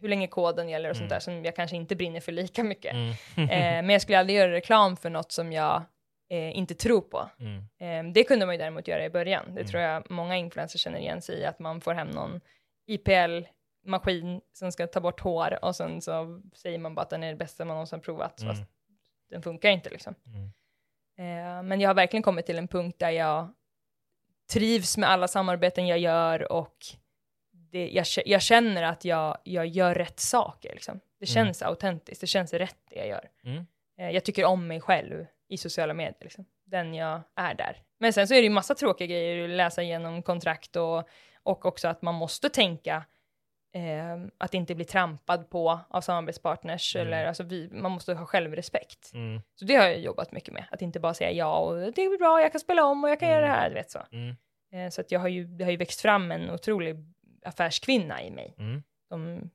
hur länge koden gäller och sånt där som jag kanske inte brinner för lika mycket.
Mm.
eh, men jag skulle aldrig göra reklam för något som jag eh, inte tror på.
Mm.
Eh, det kunde man ju däremot göra i början. Det tror jag många influencers känner igen sig i, att man får hem någon IPL-maskin som ska ta bort hår och sen så säger man bara att den är det bästa man någonsin provat,
Mm.
fast den funkar inte liksom.
Mm.
Eh, men jag har verkligen kommit till en punkt där jag trivs med alla samarbeten jag gör och det, jag, jag känner att jag, jag gör rätt saker. Liksom. Det
Mm.
känns autentiskt, det känns rätt det jag gör.
Mm.
Eh, jag tycker om mig själv i sociala medier, liksom. den jag är där. Men sen så är det ju massa tråkiga grejer, att läsa igenom kontrakt och, och också att man måste tänka eh, att inte bli trampad på av samarbetspartners,
Mm.
eller alltså vi, man måste ha självrespekt.
Mm.
Så det har jag jobbat mycket med, att inte bara säga ja och det är bra, jag kan spela om och jag kan göra det här, du vet så.
Mm.
Eh, så att jag har ju, det har ju växt fram en otrolig affärskvinna i mig.
Mm.
De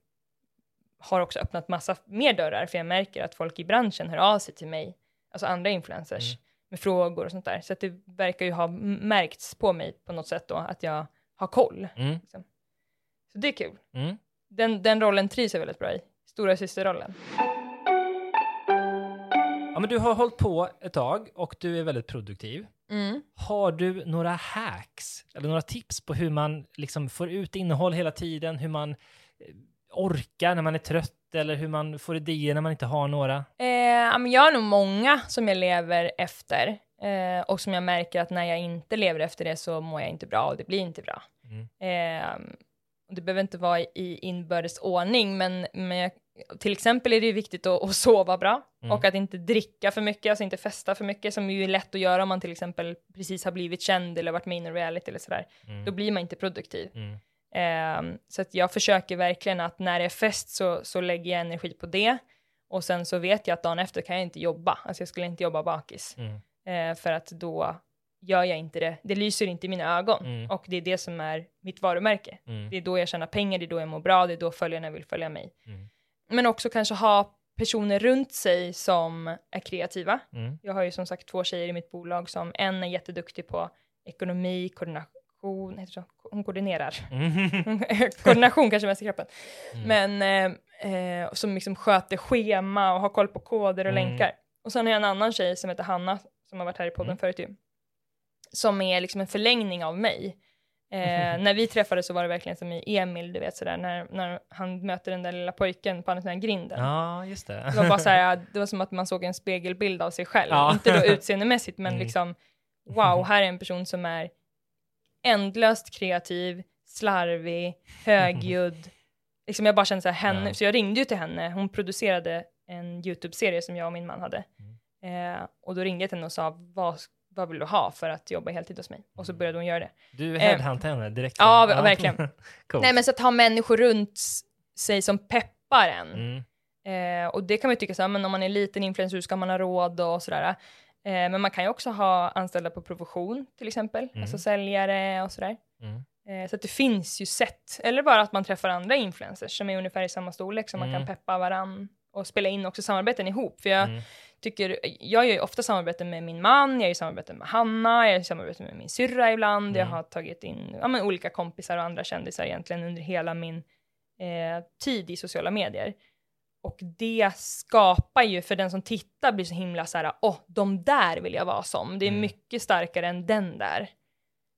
har också öppnat massa mer dörrar, för jag märker att folk i branschen hör av sig till mig, alltså andra influencers,
Mm.
med frågor och sånt där. Så att det verkar ju ha märkts på mig på något sätt då, att jag har koll.
Mm.
Så det är kul.
Mm.
Den, den rollen trivs jag väldigt bra i. Stora systerrollen.
Ja, men du har hållit på ett tag och du är väldigt produktiv.
Mm.
Har du några hacks eller några tips på hur man liksom får ut innehåll hela tiden, hur man eh, orkar när man är trött eller hur man får idéer när man inte har några?
Eh, jag har nog många som jag lever efter eh, och som jag märker att när jag inte lever efter det så mår jag inte bra och det blir inte bra.
Mm.
Eh, det behöver inte vara i inbördes ordning, men, men jag, till exempel är det ju viktigt att, att sova bra
Mm.
och att inte dricka för mycket, alltså inte festa för mycket, som ju är lätt att göra om man till exempel precis har blivit känd eller varit med i en reality eller sådär.
Mm.
Då blir man inte produktiv.
Mm.
Eh, så att jag försöker verkligen att när det är fest så, så lägger jag energi på det. Och sen så vet jag att dagen efter kan jag inte jobba. Alltså jag skulle inte jobba bakis.
Mm.
Eh, för att då gör jag inte det. Det lyser inte i mina ögon.
Mm.
Och det är det som är mitt varumärke.
Mm.
Det är då jag tjänar pengar, det är då jag mår bra, det är då följarna vill följa mig.
Mm.
Men också kanske ha personer runt sig som är kreativa.
Mm.
Jag har ju som sagt två tjejer i mitt bolag som en är jätteduktig på ekonomi, koordination, heter det så? hon koordinerar.
Mm.
Koordination kanske mest i kroppen. Men eh, eh, som liksom sköter schema och har koll på koder och
Mm.
länkar. Och sen har jag en annan tjej som heter Hanna, som har varit här i podden
Mm.
förut ju. Som är liksom en förlängning av mig. Eh, när vi träffades så var det verkligen som i Emil, du vet sådär, när, när han möter den där lilla pojken på andra sidan grinden.
Ja, just det.
Det var bara så här, det var som att man såg en spegelbild av sig själv.
Ja.
Inte då utseendemässigt, men
Mm.
liksom wow, här är en person som är ändlöst kreativ, slarvig, högljudd. liksom jag bara kände så här, henne,
Ja.
så jag ringde ju till henne, hon producerade en YouTube-serie som jag och min man hade.
Mm.
Eh, och då ringde jag till henne och sa, vad, vad vill du ha för att jobba heltid hos mig? Och så började hon göra det.
Du headhuntade henne direkt?
ja, verkligen.
Coolt.
Nej men så att ha människor runt sig som peppar en.
Mm.
Eh, och det kan man ju tycka så här, men om man är liten influencer hur ska man ha råd och sådär. Eh, men man kan ju också ha anställda på provision till exempel,
Mm.
alltså säljare och sådär.
Mm.
Eh, så att det finns ju sätt, eller bara att man träffar andra influencers som är ungefär i samma storlek så man
Mm.
kan peppa varann och spela in också samarbeten ihop. För jag
Mm.
Tycker, jag gör ju ofta samarbeten med min man, jag gör samarbeten med Hanna, jag gör samarbeten med min syrra ibland, jag
Mm.
har tagit in ja, men, olika kompisar och andra kändisar egentligen under hela min eh, tid i sociala medier. Och det skapar ju, för den som tittar blir så himla så här, åh, de där vill jag vara som. Det är
Mm.
mycket starkare än den där.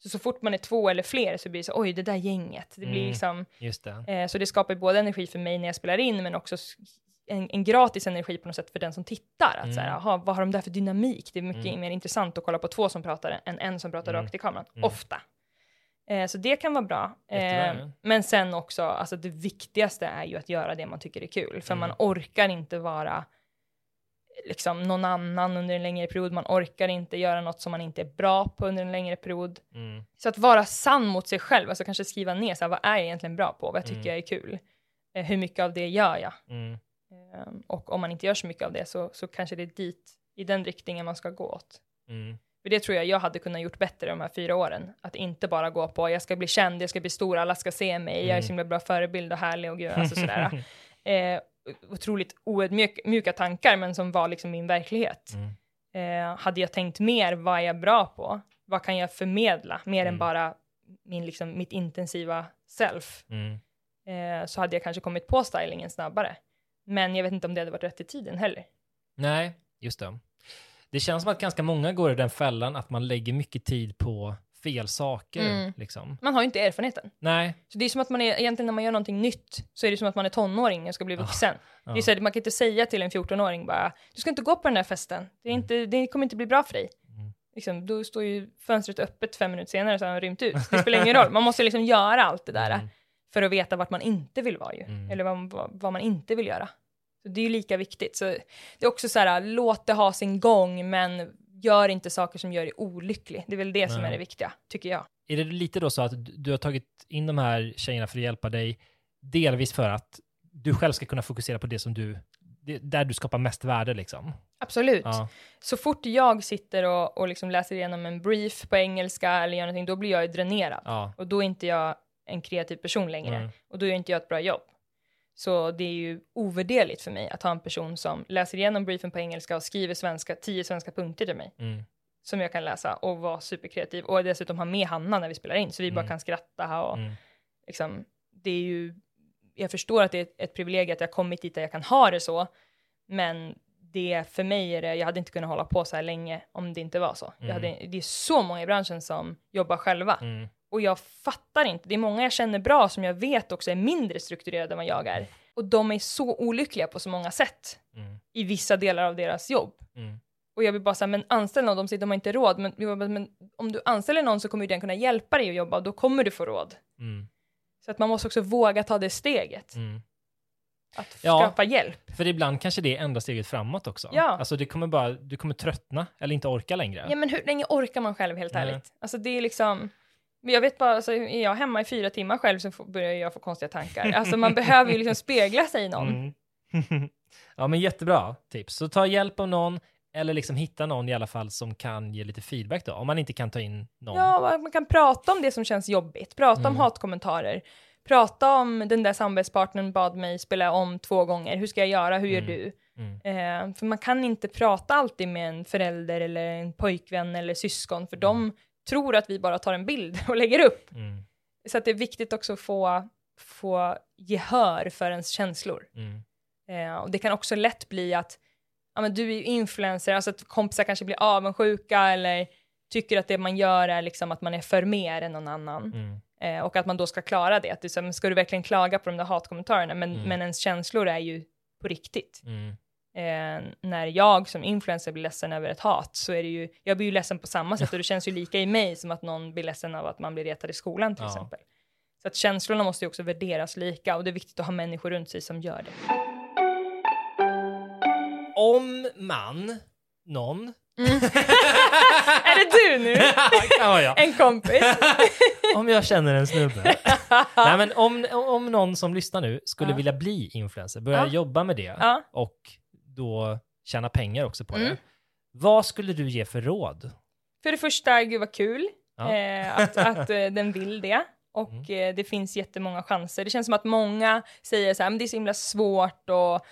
Så, så fort man är två eller fler så blir det så, oj, det där gänget. Det blir
Mm.
liksom,
det.
eh, så det skapar både energi för mig när jag spelar in, men också en, en gratis energi på något sätt för den som tittar. Att så här,
Mm.
aha, vad har de där för dynamik? Det är mycket
Mm.
mer intressant att kolla på två som pratar än en som pratar
Mm.
rakt i kameran.
Mm.
Ofta. Eh, så det kan vara bra. Eh, men sen också, alltså det viktigaste är ju att göra det man tycker är kul. För
Mm.
man orkar inte vara liksom någon annan under en längre period. Man orkar inte göra något som man inte är bra på under en längre period.
Mm.
Så att vara sann mot sig själv, alltså kanske skriva ner så här, vad är jag egentligen bra på? Vad jag tycker
Mm.
jag är kul? Eh, hur mycket av det gör jag?
Mm.
Eh, och om man inte gör så mycket av det så, så kanske det är dit, i den riktningen man ska gå åt.
Mm.
För det tror jag jag hade kunnat gjort bättre de här fyra åren. Att inte bara gå på, jag ska bli känd, jag ska bli stor, alla ska se mig, jag är
Mm.
så himla bra förebild och härlig och gud, alltså sådär. eh, otroligt oödmjuka tankar, men som var liksom min verklighet.
Mm.
Eh, hade jag tänkt mer, vad är jag bra på? Vad kan jag förmedla? Mer
Mm.
än bara min, liksom, mitt intensiva self.
Mm.
Eh, så hade jag kanske kommit på stylingen snabbare. Men jag vet inte om det hade varit rätt i tiden heller.
Nej, just det. Det känns som att ganska många går i den fällan att man lägger mycket tid på fel saker.
Mm.
Liksom.
Man har ju inte erfarenheten.
Nej.
Så det är som att man är, egentligen när man gör någonting nytt, så är det som att man är tonåring och ska bli vuxen.
Ja.
Det är så här, man kan inte säga till en 14-åring bara, du ska inte gå på den där festen, det, är inte, det kommer inte bli bra för dig.
Mm.
Liksom, då står ju fönstret öppet fem minuter senare så har han rymt ut. Det spelar ingen roll, man måste liksom göra allt det där
Mm.
För att veta vart man inte vill vara ju,
Mm.
eller vad, vad, man inte vill göra. Så det är ju lika viktigt. Så det är också så här, låt det ha sin gång, men gör inte saker som gör dig olycklig. Det är väl det som
Nej.
är det viktiga, tycker jag.
Är det lite då så att du- har tagit in de här tjejerna för att hjälpa dig, delvis för att du själv ska kunna fokusera på det som du, där du skapar mest värde liksom?
Absolut.
Ja.
Så fort jag sitter och, och liksom läser igenom en brief på engelska eller gör någonting, då blir jag ju dränerad.
Ja.
Och då är inte jag en kreativ person längre.
Nej.
Och då gör inte jag ett bra jobb. Så det är ju ovärderligt för mig att ha en person som läser igenom briefen på engelska och skriver svenska, tio svenska punkter till mig.
Mm.
Som jag kan läsa och vara superkreativ. Och dessutom ha med Hanna när vi spelar in, så vi bara
Mm.
kan skratta och
Mm.
liksom, det är ju, jag förstår att det är ett, ett privilegium att jag kommit dit där jag kan ha det så, men det för mig är det, jag hade inte kunnat hålla på så här länge om det inte var så.
Mm.
hade, det är så många i branschen som jobbar själva.
Mm.
Och jag fattar inte, det är många jag känner bra som jag vet också är mindre strukturerade än vad jag är. Och de är så olyckliga på så många sätt
Mm.
i vissa delar av deras jobb.
Mm.
Och jag vill bara säga, men anställ någon, de säger de har inte råd, men, men om du anställer någon så kommer den kunna hjälpa dig att jobba och då kommer du få råd.
Mm.
Så att man måste också våga ta det steget,
Mm.
att
Ja.
skapa hjälp.
För ibland kanske det är enda steget framåt också.
Ja.
Alltså det kommer bara, du kommer tröttna eller inte orka längre.
Ja men hur länge orkar man själv helt ärligt? Alltså det är liksom, men jag vet bara, alltså, är jag hemma i fyra timmar själv så får, börjar jag få konstiga tankar. Alltså man behöver ju liksom spegla sig i någon.
Mm. ja, men jättebra tips. Så ta hjälp av någon eller liksom hitta någon i alla fall som kan ge lite feedback då, om man inte kan ta in någon.
Ja, man kan prata om det som känns jobbigt, prata om
Mm.
hatkommentarer, prata om den där samarbetspartnern bad mig spela om två gånger, hur ska jag göra, hur gör
Mm.
du?
Mm.
Eh, för man kan inte prata alltid med en förälder eller en pojkvän eller syskon, för de tror att vi bara tar en bild och lägger upp.
Mm.
Så att det är viktigt också att få, få gehör för ens känslor.
Mm.
Eh, och det kan också lätt bli att ja, men du är ju influencer, alltså att kompisar kanske blir avundsjuka eller tycker att det man gör är liksom att man är för mer än någon annan.
Mm.
Eh, och att man då ska klara det. Att är så, ska du verkligen klaga på de där hatkommentarerna? Men,
Mm.
men ens känslor är ju på riktigt.
Mm.
Eh, när jag som influencer blir ledsen över ett hat så är det ju, jag blir ju ledsen på samma sätt och det känns ju lika i mig som att någon blir ledsen av att man blir retad i skolan till
Ja.
exempel. Så att känslorna måste ju också värderas lika och det är viktigt att ha människor runt sig som gör det.
Om man, någon,
är det du nu?
jag.
En kompis?
om jag känner en snubbe. Nej, men om, om någon som lyssnar nu skulle
Ja.
vilja bli influencer, börja
Ja.
jobba med det
Ja.
och då tjäna pengar också på
Mm.
det. Vad skulle du ge för råd?
För det första, gud vad kul
Ja.
eh, att, att eh, den vill det. Och
Mm.
eh, det finns jättemånga chanser. Det känns som att många säger så här, men det är så himla svårt och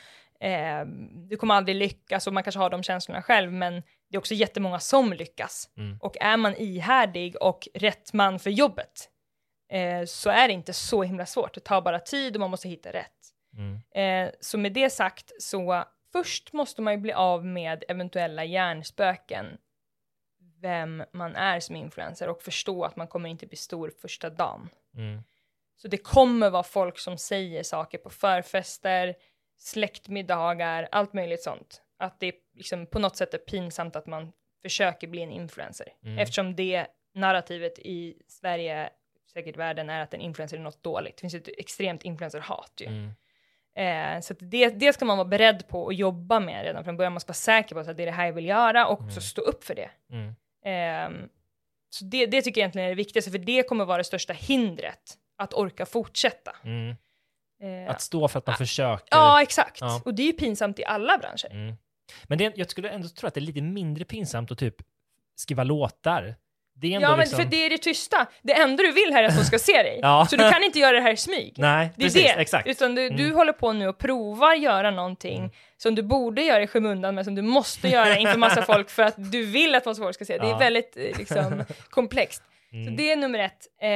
eh, du kommer aldrig lyckas och man kanske har de känslorna själv, men det är också jättemånga som lyckas.
Mm.
Och är man ihärdig och rätt man för jobbet eh, så är det inte så himla svårt. Det tar bara tid och man måste hitta rätt.
Mm.
Eh, så med det sagt så först måste man ju bli av med eventuella hjärnspöken vem man är som influencer och förstå att man kommer inte bli stor första dagen.
Mm.
Så det kommer vara folk som säger saker på förfester, släktmiddagar, allt möjligt sånt. Att det liksom på något sätt är pinsamt att man försöker bli en influencer.
Mm.
Eftersom det narrativet i Sverige, säkert världen, är att en influencer är något dåligt. Det finns ett extremt influencerhat ju.
Mm.
Eh, så det, det ska man vara beredd på och jobba med redan från början. Man ska vara säker på att det är det här jag vill göra och också stå upp för det.
Mm.
Ehm, så det, det tycker jag egentligen är det viktigaste, för det kommer vara det största hindret att orka fortsätta.
Mm.
Eh,
Att stå för att man försöker.
ja, exakt.
Ja.
Och det är ju pinsamt i alla branscher.
Mm. Men det, jag skulle ändå tro att det är lite mindre pinsamt att typ skriva låtar. Det är ändå
Ja, men
liksom...
för det är det tysta. Det enda du vill här är att de ska se dig.
Ja.
Så du kan inte göra det här i smyg.
Nej,
det är
precis,
det.
exakt.
Utan du, du
Mm.
håller på nu och provar göra någonting som du borde göra i skymundan, men som du måste göra inför massa folk för att du vill att folk ska se. Det är
Ja.
väldigt eh, liksom, komplext. Så
Mm.
det är nummer ett. Eh,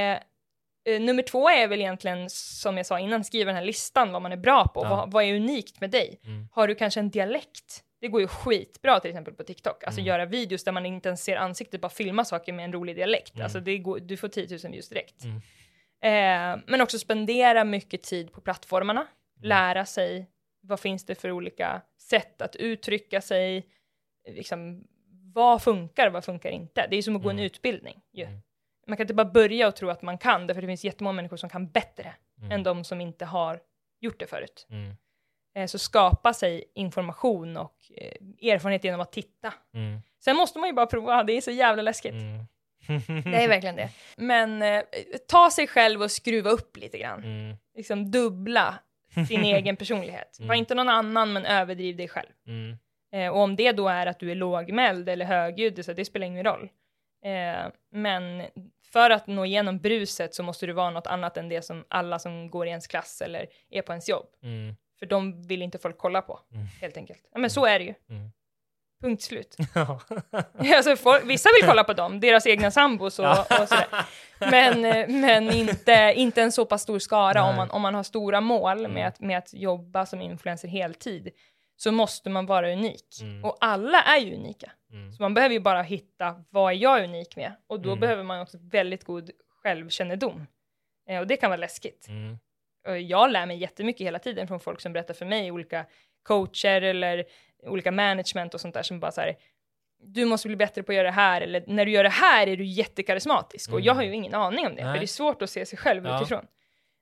eh, nummer två är väl egentligen, som jag sa innan, skriva den här listan, vad man är bra på.
Ja.
Vad, vad är unikt med dig?
Mm.
Har du kanske en dialekt? Det går ju skitbra till exempel på TikTok. Alltså
Mm.
göra videos där man inte ens ser ansiktet, bara filma saker med en rolig dialekt.
Mm.
Alltså det går, du får 10 000 views direkt.
Mm.
Eh, men också spendera mycket tid på plattformarna.
Mm.
Lära sig vad finns det för olika sätt att uttrycka sig. Liksom, vad funkar och vad funkar inte? Det är som att gå en
Mm.
utbildning. Ju.
Mm.
Man kan inte bara börja och tro att man kan, därför det finns jättemånga människor som kan bättre än de som inte har gjort det förut.
Mm.
Eh, så skapa sig information och eh, erfarenhet genom att titta.
Mm.
Sen måste man ju bara prova, det är så jävla läskigt.
Mm.
Det är verkligen det. Men eh, ta sig själv och skruva upp lite grann.
Mm.
Liksom dubbla sin egen personlighet. Var
Mm.
inte någon annan, men överdriv dig själv.
Mm.
Eh, och om det då är att du är lågmäld eller högljudd, så det spelar ingen roll. Eh, men för att nå igenom bruset så måste du vara något annat än det som alla som går i ens klass eller är på ens jobb.
Mm.
För de vill inte folk kolla på,
Mm.
helt enkelt. Ja, men så är det ju.
Mm.
Punkt slut.
Ja.
alltså, folk, vissa vill kolla på dem, deras egna sambos och, och sådär. Men, eh, men inte, inte en så pass stor skara om man, om man har stora mål
Mm.
med, att, med att jobba som influencer heltid. Så måste man vara unik.
Mm.
Och alla är ju unika.
Mm.
Så man behöver ju bara hitta vad är jag unik med? Och då
Mm.
behöver man också väldigt god självkännedom. Eh, och det kan vara läskigt.
Mm.
Och jag lär mig jättemycket hela tiden från folk som berättar för mig, olika coacher eller olika management och sånt där som bara så här, du måste bli bättre på att göra det här, eller när du gör det här är du jättekarismatisk. Och
Mm.
jag har ju ingen aning om det,
Nej.
för det är svårt att se sig själv
Ja.
utifrån.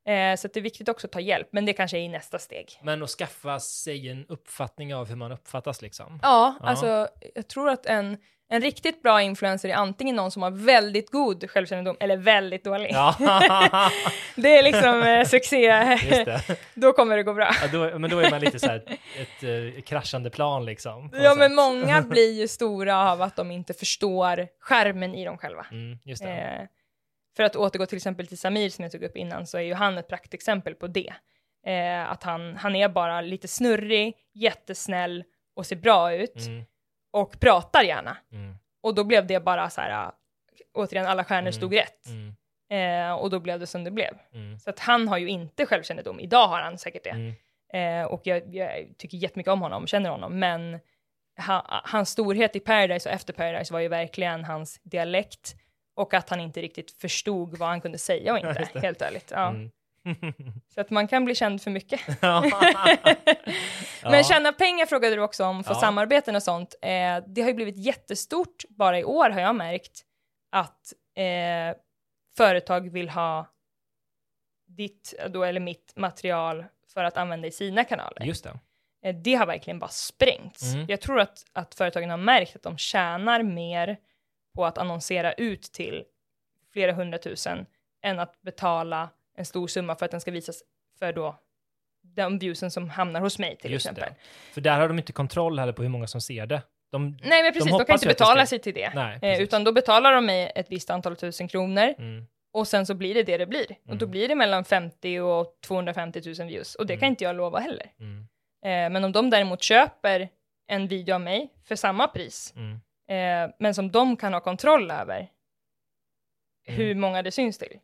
Eh, så det är viktigt också att ta hjälp, men det kanske är i nästa steg.
Men att skaffa sig en uppfattning av hur man uppfattas liksom.
Ja,
Ja.
alltså jag tror att en, en riktigt bra influencer är antingen någon som har väldigt god självkännedom eller väldigt dålig.
Ja,
Det är liksom eh, succé,
just det.
då kommer det gå bra.
Ja, då, men då är man lite så här ett uh, kraschande plan liksom.
Ja, men många blir ju stora av att de inte förstår skärmen i dem själva.
Mm, just det.
Eh, för att återgå till exempel till Samir som jag tog upp innan så är ju han ett praktexempel på det. Eh, att han, han är bara lite snurrig, jättesnäll och ser bra ut
Mm,
och pratar gärna.
mm,
Och då blev det bara så här, äh, återigen alla stjärnor
Mm.
stod rätt.
mm,
Eh, och då blev det som det blev.
mm,
Så att han har ju inte självkännedom. Idag har han säkert det.
mm,
Eh, och jag, jag tycker jättemycket om honom, känner honom, men ha, hans storhet i Paradise och efter Paradise var ju verkligen hans dialekt och att han inte riktigt förstod vad han kunde säga och inte, helt ärligt. Ja. Så att man kan bli känd för mycket.
Ja.
Men tjäna pengar frågade du också om för
Ja.
samarbeten och sånt. Eh, det har ju blivit jättestort, bara i år har jag märkt, att eh, företag vill ha ditt, då, eller mitt material för att använda i sina kanaler.
Just det.
Eh, det har verkligen bara sprängts.
Mm.
Jag tror att, att företagen har märkt att de tjänar mer på att annonsera ut till flera hundratusen än att betala en stor summa för att den ska visas för då de viewsen som hamnar hos mig till
Just
exempel.
det. För där har de inte kontroll heller på hur många som ser det. De,
Nej men precis, de,
hoppas
kan inte betala sig till det.
Nej,
eh, utan då betalar de mig ett visst antal tusen kronor
Mm,
och sen så blir det det det blir. Och då
Mm.
blir det mellan 50 och 250 000 views och det kan
Mm.
inte jag lova heller.
mm,
Eh, men om de däremot köper en video av mig för samma pris,
Mm.
eh, men som de kan ha kontroll över
Mm.
hur många det syns till.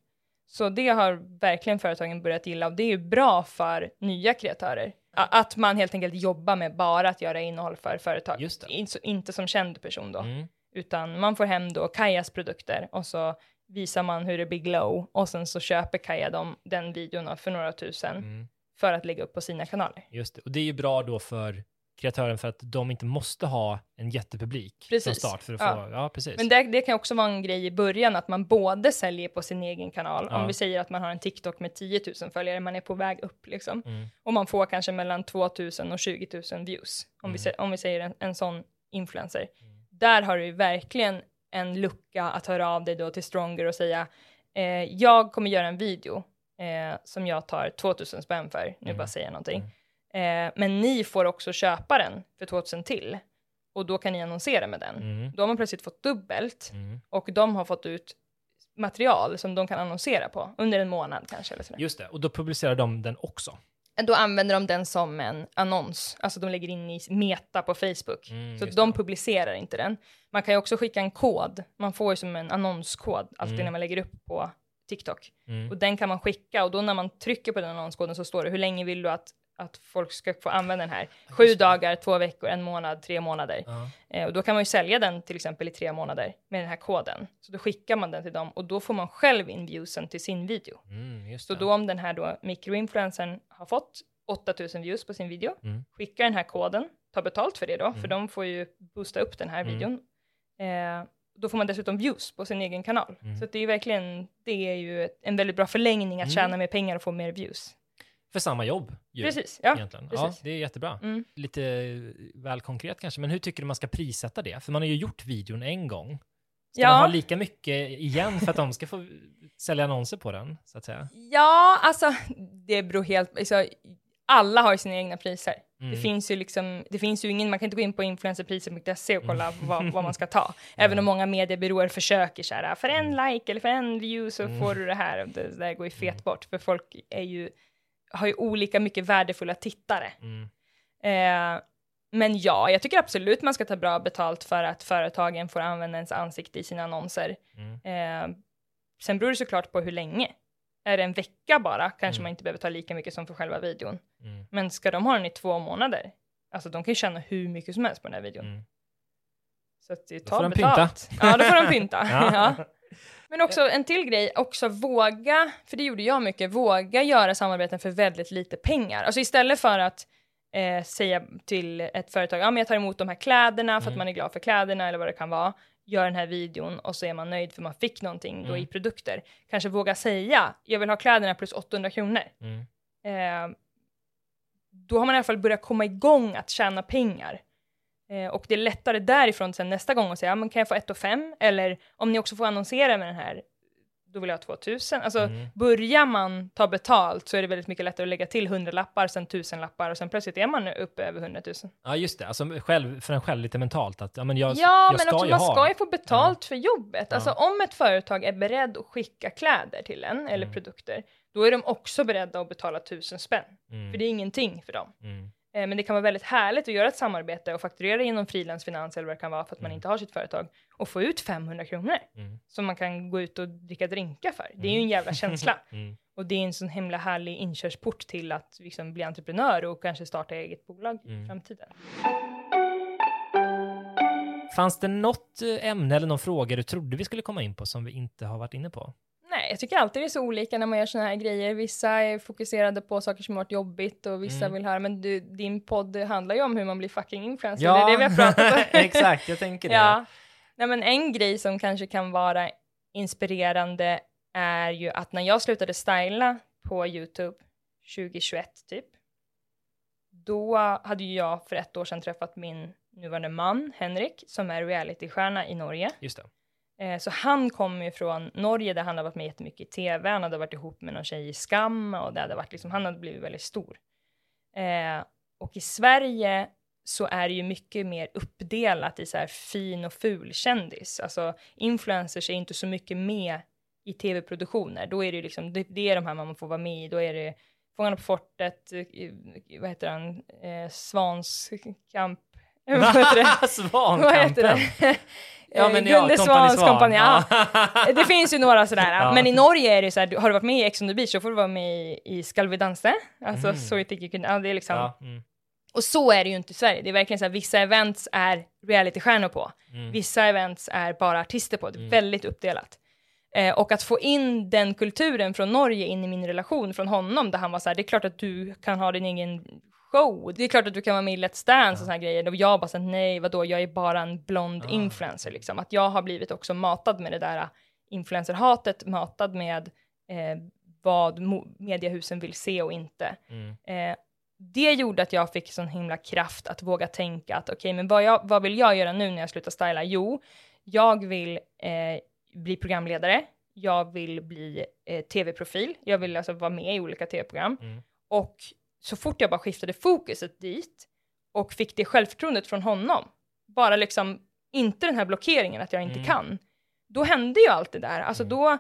Så det har verkligen företagen börjat gilla och det är ju bra för nya kreatörer. Att man helt enkelt jobbar med bara att göra innehåll för företag.
Just det.
Inte, inte som känd person då,
Mm.
utan man får hem då Kajas produkter och så visar man hur det blir glow och sen så köper Kaja dem, den videon för några tusen
Mm.
för att lägga upp på sina kanaler.
Just det. Och det är ju bra då för kreatören för att de inte måste ha en jättepublik från
Precis.
start för att
Ja.
få, ja precis.
Men det, det kan också vara en grej i början att man både säljer på sin egen kanal,
Ja.
om vi säger att man har en TikTok med 10 000 följare, man är på väg upp liksom,
Mm.
och man får kanske mellan 2 000 och 20 000 views, om,
Mm.
vi, om vi säger en, en sån influencer. Där har du ju verkligen en lucka att höra av dig då till Stronger och säga, eh, jag kommer göra en video eh, som jag tar 2000 spänn för, nu
Mm.
bara säger jag någonting. Eh, men ni får också köpa den för 2000 till. Och då kan ni annonsera med den.
Mm.
Då har man plötsligt fått dubbelt
Mm.
och de har fått ut material som de kan annonsera på under en månad kanske. Eller sådär.
Just det, och då publicerar de den också.
Då använder de den som en annons, alltså de lägger in i meta på Facebook.
Mm,
så de
det.
publicerar inte den. Man kan ju också skicka en kod, man får ju som en annonskod alltid
Mm.
när man lägger upp på TikTok.
Mm.
Och den kan man skicka och då när man trycker på den annonskoden så står det hur länge vill du att, att folk ska få använda den här? Sju dagar, två veckor, en månad, tre månader.
Ja.
Eh, och då kan man ju sälja den till exempel i tre månader med den här koden. Så då skickar man den till dem och då får man själv in viewsen till sin video.
Mm,
Så då om den här då mikroinfluencern har fått 8000 views på sin video,
Mm.
skickar den här koden, tar betalt för det då, för
Mm.
de får ju boosta upp den här
Mm.
videon. Eh, då får man dessutom views på sin egen kanal.
Mm.
Så det är ju verkligen, det är ju en väldigt bra förlängning att
Mm.
tjäna mer pengar och få mer views.
För samma jobb ju,
Precis, ja.
egentligen.
precis.
Ja, det är jättebra.
Mm.
Lite väl konkret kanske, men hur tycker du man ska prissätta det? För man har ju gjort videon en gång. Ska
Ja.
man ha lika mycket igen för att de ska få sälja annonser på den, så att säga?
Ja, alltså det beror helt, alltså, alla har ju sina egna priser.
Mm.
Det finns ju liksom, det finns ju ingen, man kan inte gå in på influencerpriser.se och kolla
Mm.
vad, vad man ska ta. Även om många mediebyråer försöker så här, för en like eller för en view så
Mm.
får du det här. Det, det där går ju fet bort, för folk är ju, har ju olika mycket värdefulla tittare.
Mm.
Eh, men ja, jag tycker absolut man ska ta bra betalt för att företagen får använda ens ansikte i sina annonser.
Mm.
Eh, sen beror det såklart på hur länge. Är det en vecka bara kanske
Mm.
man inte behöver ta lika mycket som för själva videon.
Mm.
Men ska de ha den i två månader? Alltså de kan ju tjäna hur mycket som helst på den här videon.
Mm.
Så att det
Då får
tar
de
betalt. Ja, då får de pynta.
Ja.
ja. Men också en till grej, också våga, för det gjorde jag mycket, våga göra samarbeten för väldigt lite pengar. Alltså istället för att eh, säga till ett företag, ja men jag tar emot de här kläderna för att
Mm.
man är glad för kläderna eller vad det kan vara, gör den här videon och så är man nöjd för man fick någonting då
Mm.
i produkter. Kanske våga säga, jag vill ha kläderna plus 800 kronor.
Mm.
Eh, då har man i alla fall börjat komma igång att tjäna pengar. Eh, och det är lättare därifrån sen nästa gång att säga, men kan jag få 1 och 5? Eller om ni också får annonsera med den här, då vill jag ha 2000. Alltså
Mm.
börjar man ta betalt så är det väldigt mycket lättare att lägga till 100 lappar, sen 1000 lappar och sen plötsligt är man uppe över 100 000.
Ja, just det. Alltså själv, för en själv lite mentalt att ja, men jag,
Ja,
jag
men
ska
också
ju
man
ha.
ska ju få betalt för jobbet.
Ja.
Alltså om ett företag är beredd att skicka kläder till en, eller
Mm.
produkter, då är de också beredda att betala 1000 spänn.
Mm.
För det är ingenting för dem.
Mm.
Eh, Men det kan vara väldigt härligt att göra ett samarbete och fakturera inom frilansfinans eller vad det kan vara för att man
Mm.
inte har sitt företag och få ut 500 kronor
Mm.
som man kan gå ut och dricka drinkar för. Det är ju en jävla känsla.
Mm.
Och det är en sån himla härlig inkörsport till att liksom bli entreprenör och kanske starta eget bolag
Mm.
i framtiden.
Fanns det något eh, ämne eller någon fråga du trodde vi skulle komma in på som vi inte har varit inne på?
Jag tycker alltid det är så olika när man gör såna här grejer. Vissa är fokuserade på saker som har varit jobbigt och vissa
Mm.
vill höra, men du, din podd handlar ju om hur man blir fucking influencer. Det är det vi har pratat om.
exakt, jag tänker det.
Ja. Nej, men en grej som kanske kan vara inspirerande är ju att när jag slutade styla på YouTube 2021 typ, då hade ju jag för ett år sedan träffat min nuvarande man Henrik som är realitystjärna i Norge.
Just det.
Eh, så han kom ju från Norge där han hade varit med jättemycket i tv, han hade varit ihop med någon tjej i Skam och det hade varit liksom, han hade blivit väldigt stor. Eh, och i Sverige så är det ju mycket mer uppdelat i så här fin och ful kändis. Alltså influencers är inte så mycket med i tv-produktioner. Då är det ju liksom, det, det är de här man får vara med i, då är det Fångarna på fortet, eh, vad heter han, eh, Svanskamp, vad heter det?
Svankampen.
Vad heter det?
Ja, men ja,
Gunde Svans
Svan.
kompani, ja. Det finns ju några sådär,
Ja.
men i Norge är det så här, har du varit med i Ex on the beach så får du vara med i, i Skal vi dansa, alltså så you think you can, ja, det är liksom,
Ja, mm.
och så är det ju inte i Sverige, det är verkligen så här, vissa events är realitystjärnor på,
Mm.
vissa events är bara artister på, det är väldigt uppdelat. Eh, och att få in den kulturen från Norge in i min relation från honom, där han var så här, det är klart att du kan ha din egen show, det är klart att du kan vara med i Let's Dance och såna här grejer, och jag bara så här, nej vadå, jag är bara en blond
Ah.
influencer liksom, att jag har blivit också matad med det där influencerhatet, matad med eh, vad mediehusen vill se och inte.
Mm.
Eh, det gjorde att jag fick sån himla kraft att våga tänka att okej, men vad, jag, vad vill jag göra nu när jag slutar styla? Jo, jag vill eh, bli programledare, jag vill bli eh, tv-profil, jag vill alltså vara med i olika tv-program.
Mm.
Och så fort jag bara skiftade fokuset dit och fick det självförtroendet från honom, bara liksom inte den här blockeringen att jag inte
Mm.
kan, då hände ju allt det där. Alltså då,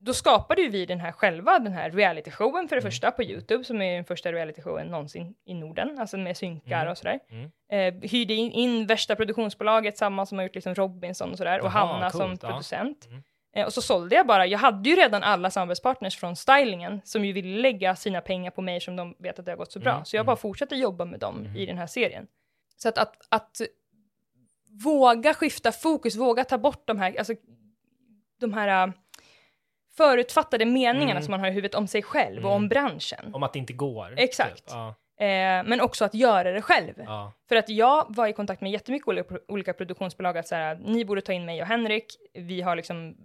då skapade ju vi den här själva, den här realityshowen för det
Mm.
första på YouTube, som är den första realityshowen någonsin i Norden, alltså med synkar
Mm.
och sådär.
Mm.
Eh, hyrde in, in värsta produktionsbolaget, samma som har gjort liksom Robinson och sådär, och
Jaha,
Hanna som
coolt, ja.
producent.
Mm.
Eh, och så sålde jag bara, jag hade ju redan alla samarbetspartners från stylingen som ju ville lägga sina pengar på mig som de vet att det har gått så bra.
Mm,
Så jag
mm.
bara fortsatte jobba med dem
Mm.
i den här serien. Så att, att, att våga skifta fokus, våga ta bort de här, alltså, de här äh, förutfattade meningarna
Mm.
som man har i huvudet om sig själv och
Mm.
om branschen.
Om att det inte går.
Exakt.
Typ. Ja,
Eh, men också att göra det själv.
ja.
För att jag var i kontakt med jättemycket olika, olika produktionsbolag att så här, ni borde ta in mig och Henrik, vi har liksom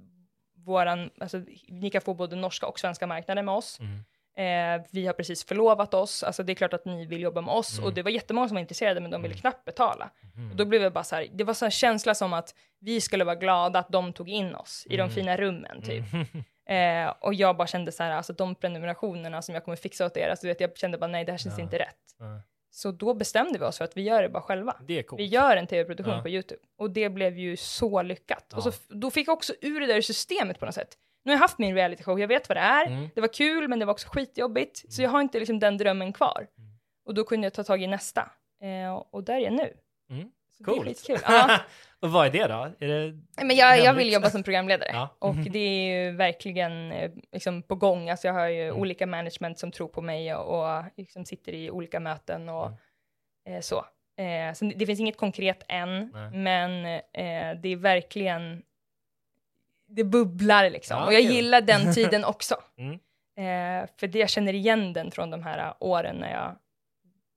våran, alltså ni kan få både norska och svenska marknader med oss.
Mm.
Eh, vi har precis förlovat oss, alltså det är klart att ni vill jobba med oss
Mm.
och det var jättemånga som var intresserade men de ville
Mm.
knappt betala.
Mm.
Och då blev jag bara så här, det var så en känsla som att vi skulle vara glada att de tog in oss i de
Mm.
fina rummen typ.
Mm.
Eh, och jag bara kände så här, alltså de prenumerationerna som jag kommer fixa åt er, alltså du vet jag kände bara nej det här känns
Ja.
inte rätt.
Ja.
Så då bestämde vi oss för att vi gör det bara själva.
Det är coolt.
Vi gör en tv-produktion
Ja.
på YouTube. Och det blev ju så lyckat.
Ja.
Och så, då fick jag också ur det där systemet på något sätt. Nu har jag haft min reality show, jag vet vad det är.
Mm.
Det var kul, men det var också skitjobbigt. Så jag har inte liksom den drömmen kvar.
Mm.
Och då kunde jag ta tag i nästa. Eh, och där är jag nu. Så det är
Coolt.
skitkul. Ja.
Och vad är det då? Är det...
Men jag, jag vill jobba som programledare.
Ja.
Och
Mhm.
det är ju verkligen eh, liksom på gång. Alltså jag har ju
Mm.
olika management som tror på mig och, och liksom sitter i olika möten och
Mm.
eh, så. Eh, så det, det finns inget konkret än,
Nej.
men eh, det är verkligen, det bubblar liksom.
Ja,
och jag
kul.
gillar den tiden också.
Mm.
Eh, för det jag känner igen den från de här åren när jag,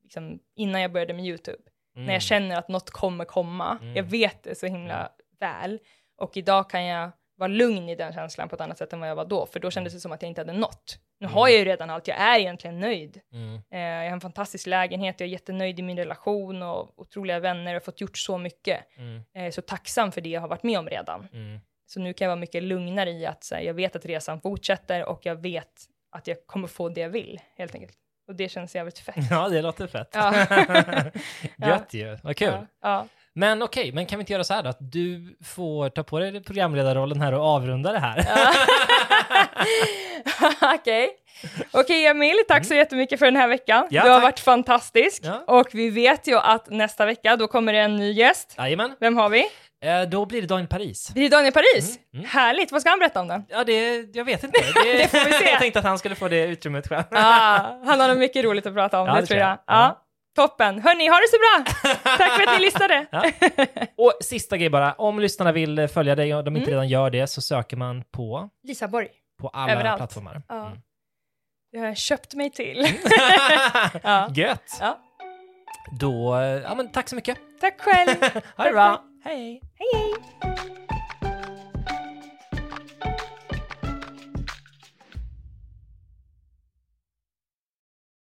liksom, innan jag började med YouTube.
Mm.
När jag känner att något kommer komma.
Mm.
Jag vet det så himla väl. Och idag kan jag vara lugn i den känslan på ett annat sätt än vad jag var då. För då kändes det som att jag inte hade nått. Nu
Mm.
har jag ju redan allt, jag är egentligen nöjd.
Mm.
Eh, jag har en fantastisk lägenhet, jag är jättenöjd i min relation och otroliga vänner, jag har fått gjort så mycket.
Mm.
Är så tacksam för det jag har varit med om redan.
Mm.
Så nu kan jag vara mycket lugnare i att här, jag vet att resan fortsätter och jag vet att jag kommer få det jag vill, helt enkelt. Och det känns jävligt fett.
Ja, det låter fett.
Ja.
Gött ju. Vad kul.
Ja, ja.
Men okej, men kan vi inte göra så här då? Att du får ta på dig programledarrollen här och avrunda det här.
Okej. Okej Emil, tack så jättemycket för den här veckan.
Mm. Ja,
du har
tack.
varit fantastisk.
Ja.
Och vi vet ju att nästa vecka, då kommer det en ny gäst.
Jajamän.
Vem har vi?
Eh, då blir det Daniel Paris.
Det är Daniel Paris.
Mm, mm.
Härligt, vad ska han berätta om den?
Ja, det, jag vet inte. Det,
Det får vi se.
jag tänkte att han skulle få det utrymmet själv.
Ah, han har nog mycket roligt att prata om,
Ja,
det,
det
tror
tror
jag.
jag.
Ja. Toppen. Hörni, ha det så bra! Tack för att ni lyssnade.
Ja. Och sista grej bara, om lyssnarna vill eh, följa dig och de inte
Mm.
redan gör det så söker man på,
Lisa Borg,
på alla
Överallt.
plattformar.
Ja.
Mm.
jag har köpt mig till. Ja.
Gött!
Ja.
Då, eh, ja men tack så mycket.
Tack själv.
Ha det bra.
Hej. Hej, hej.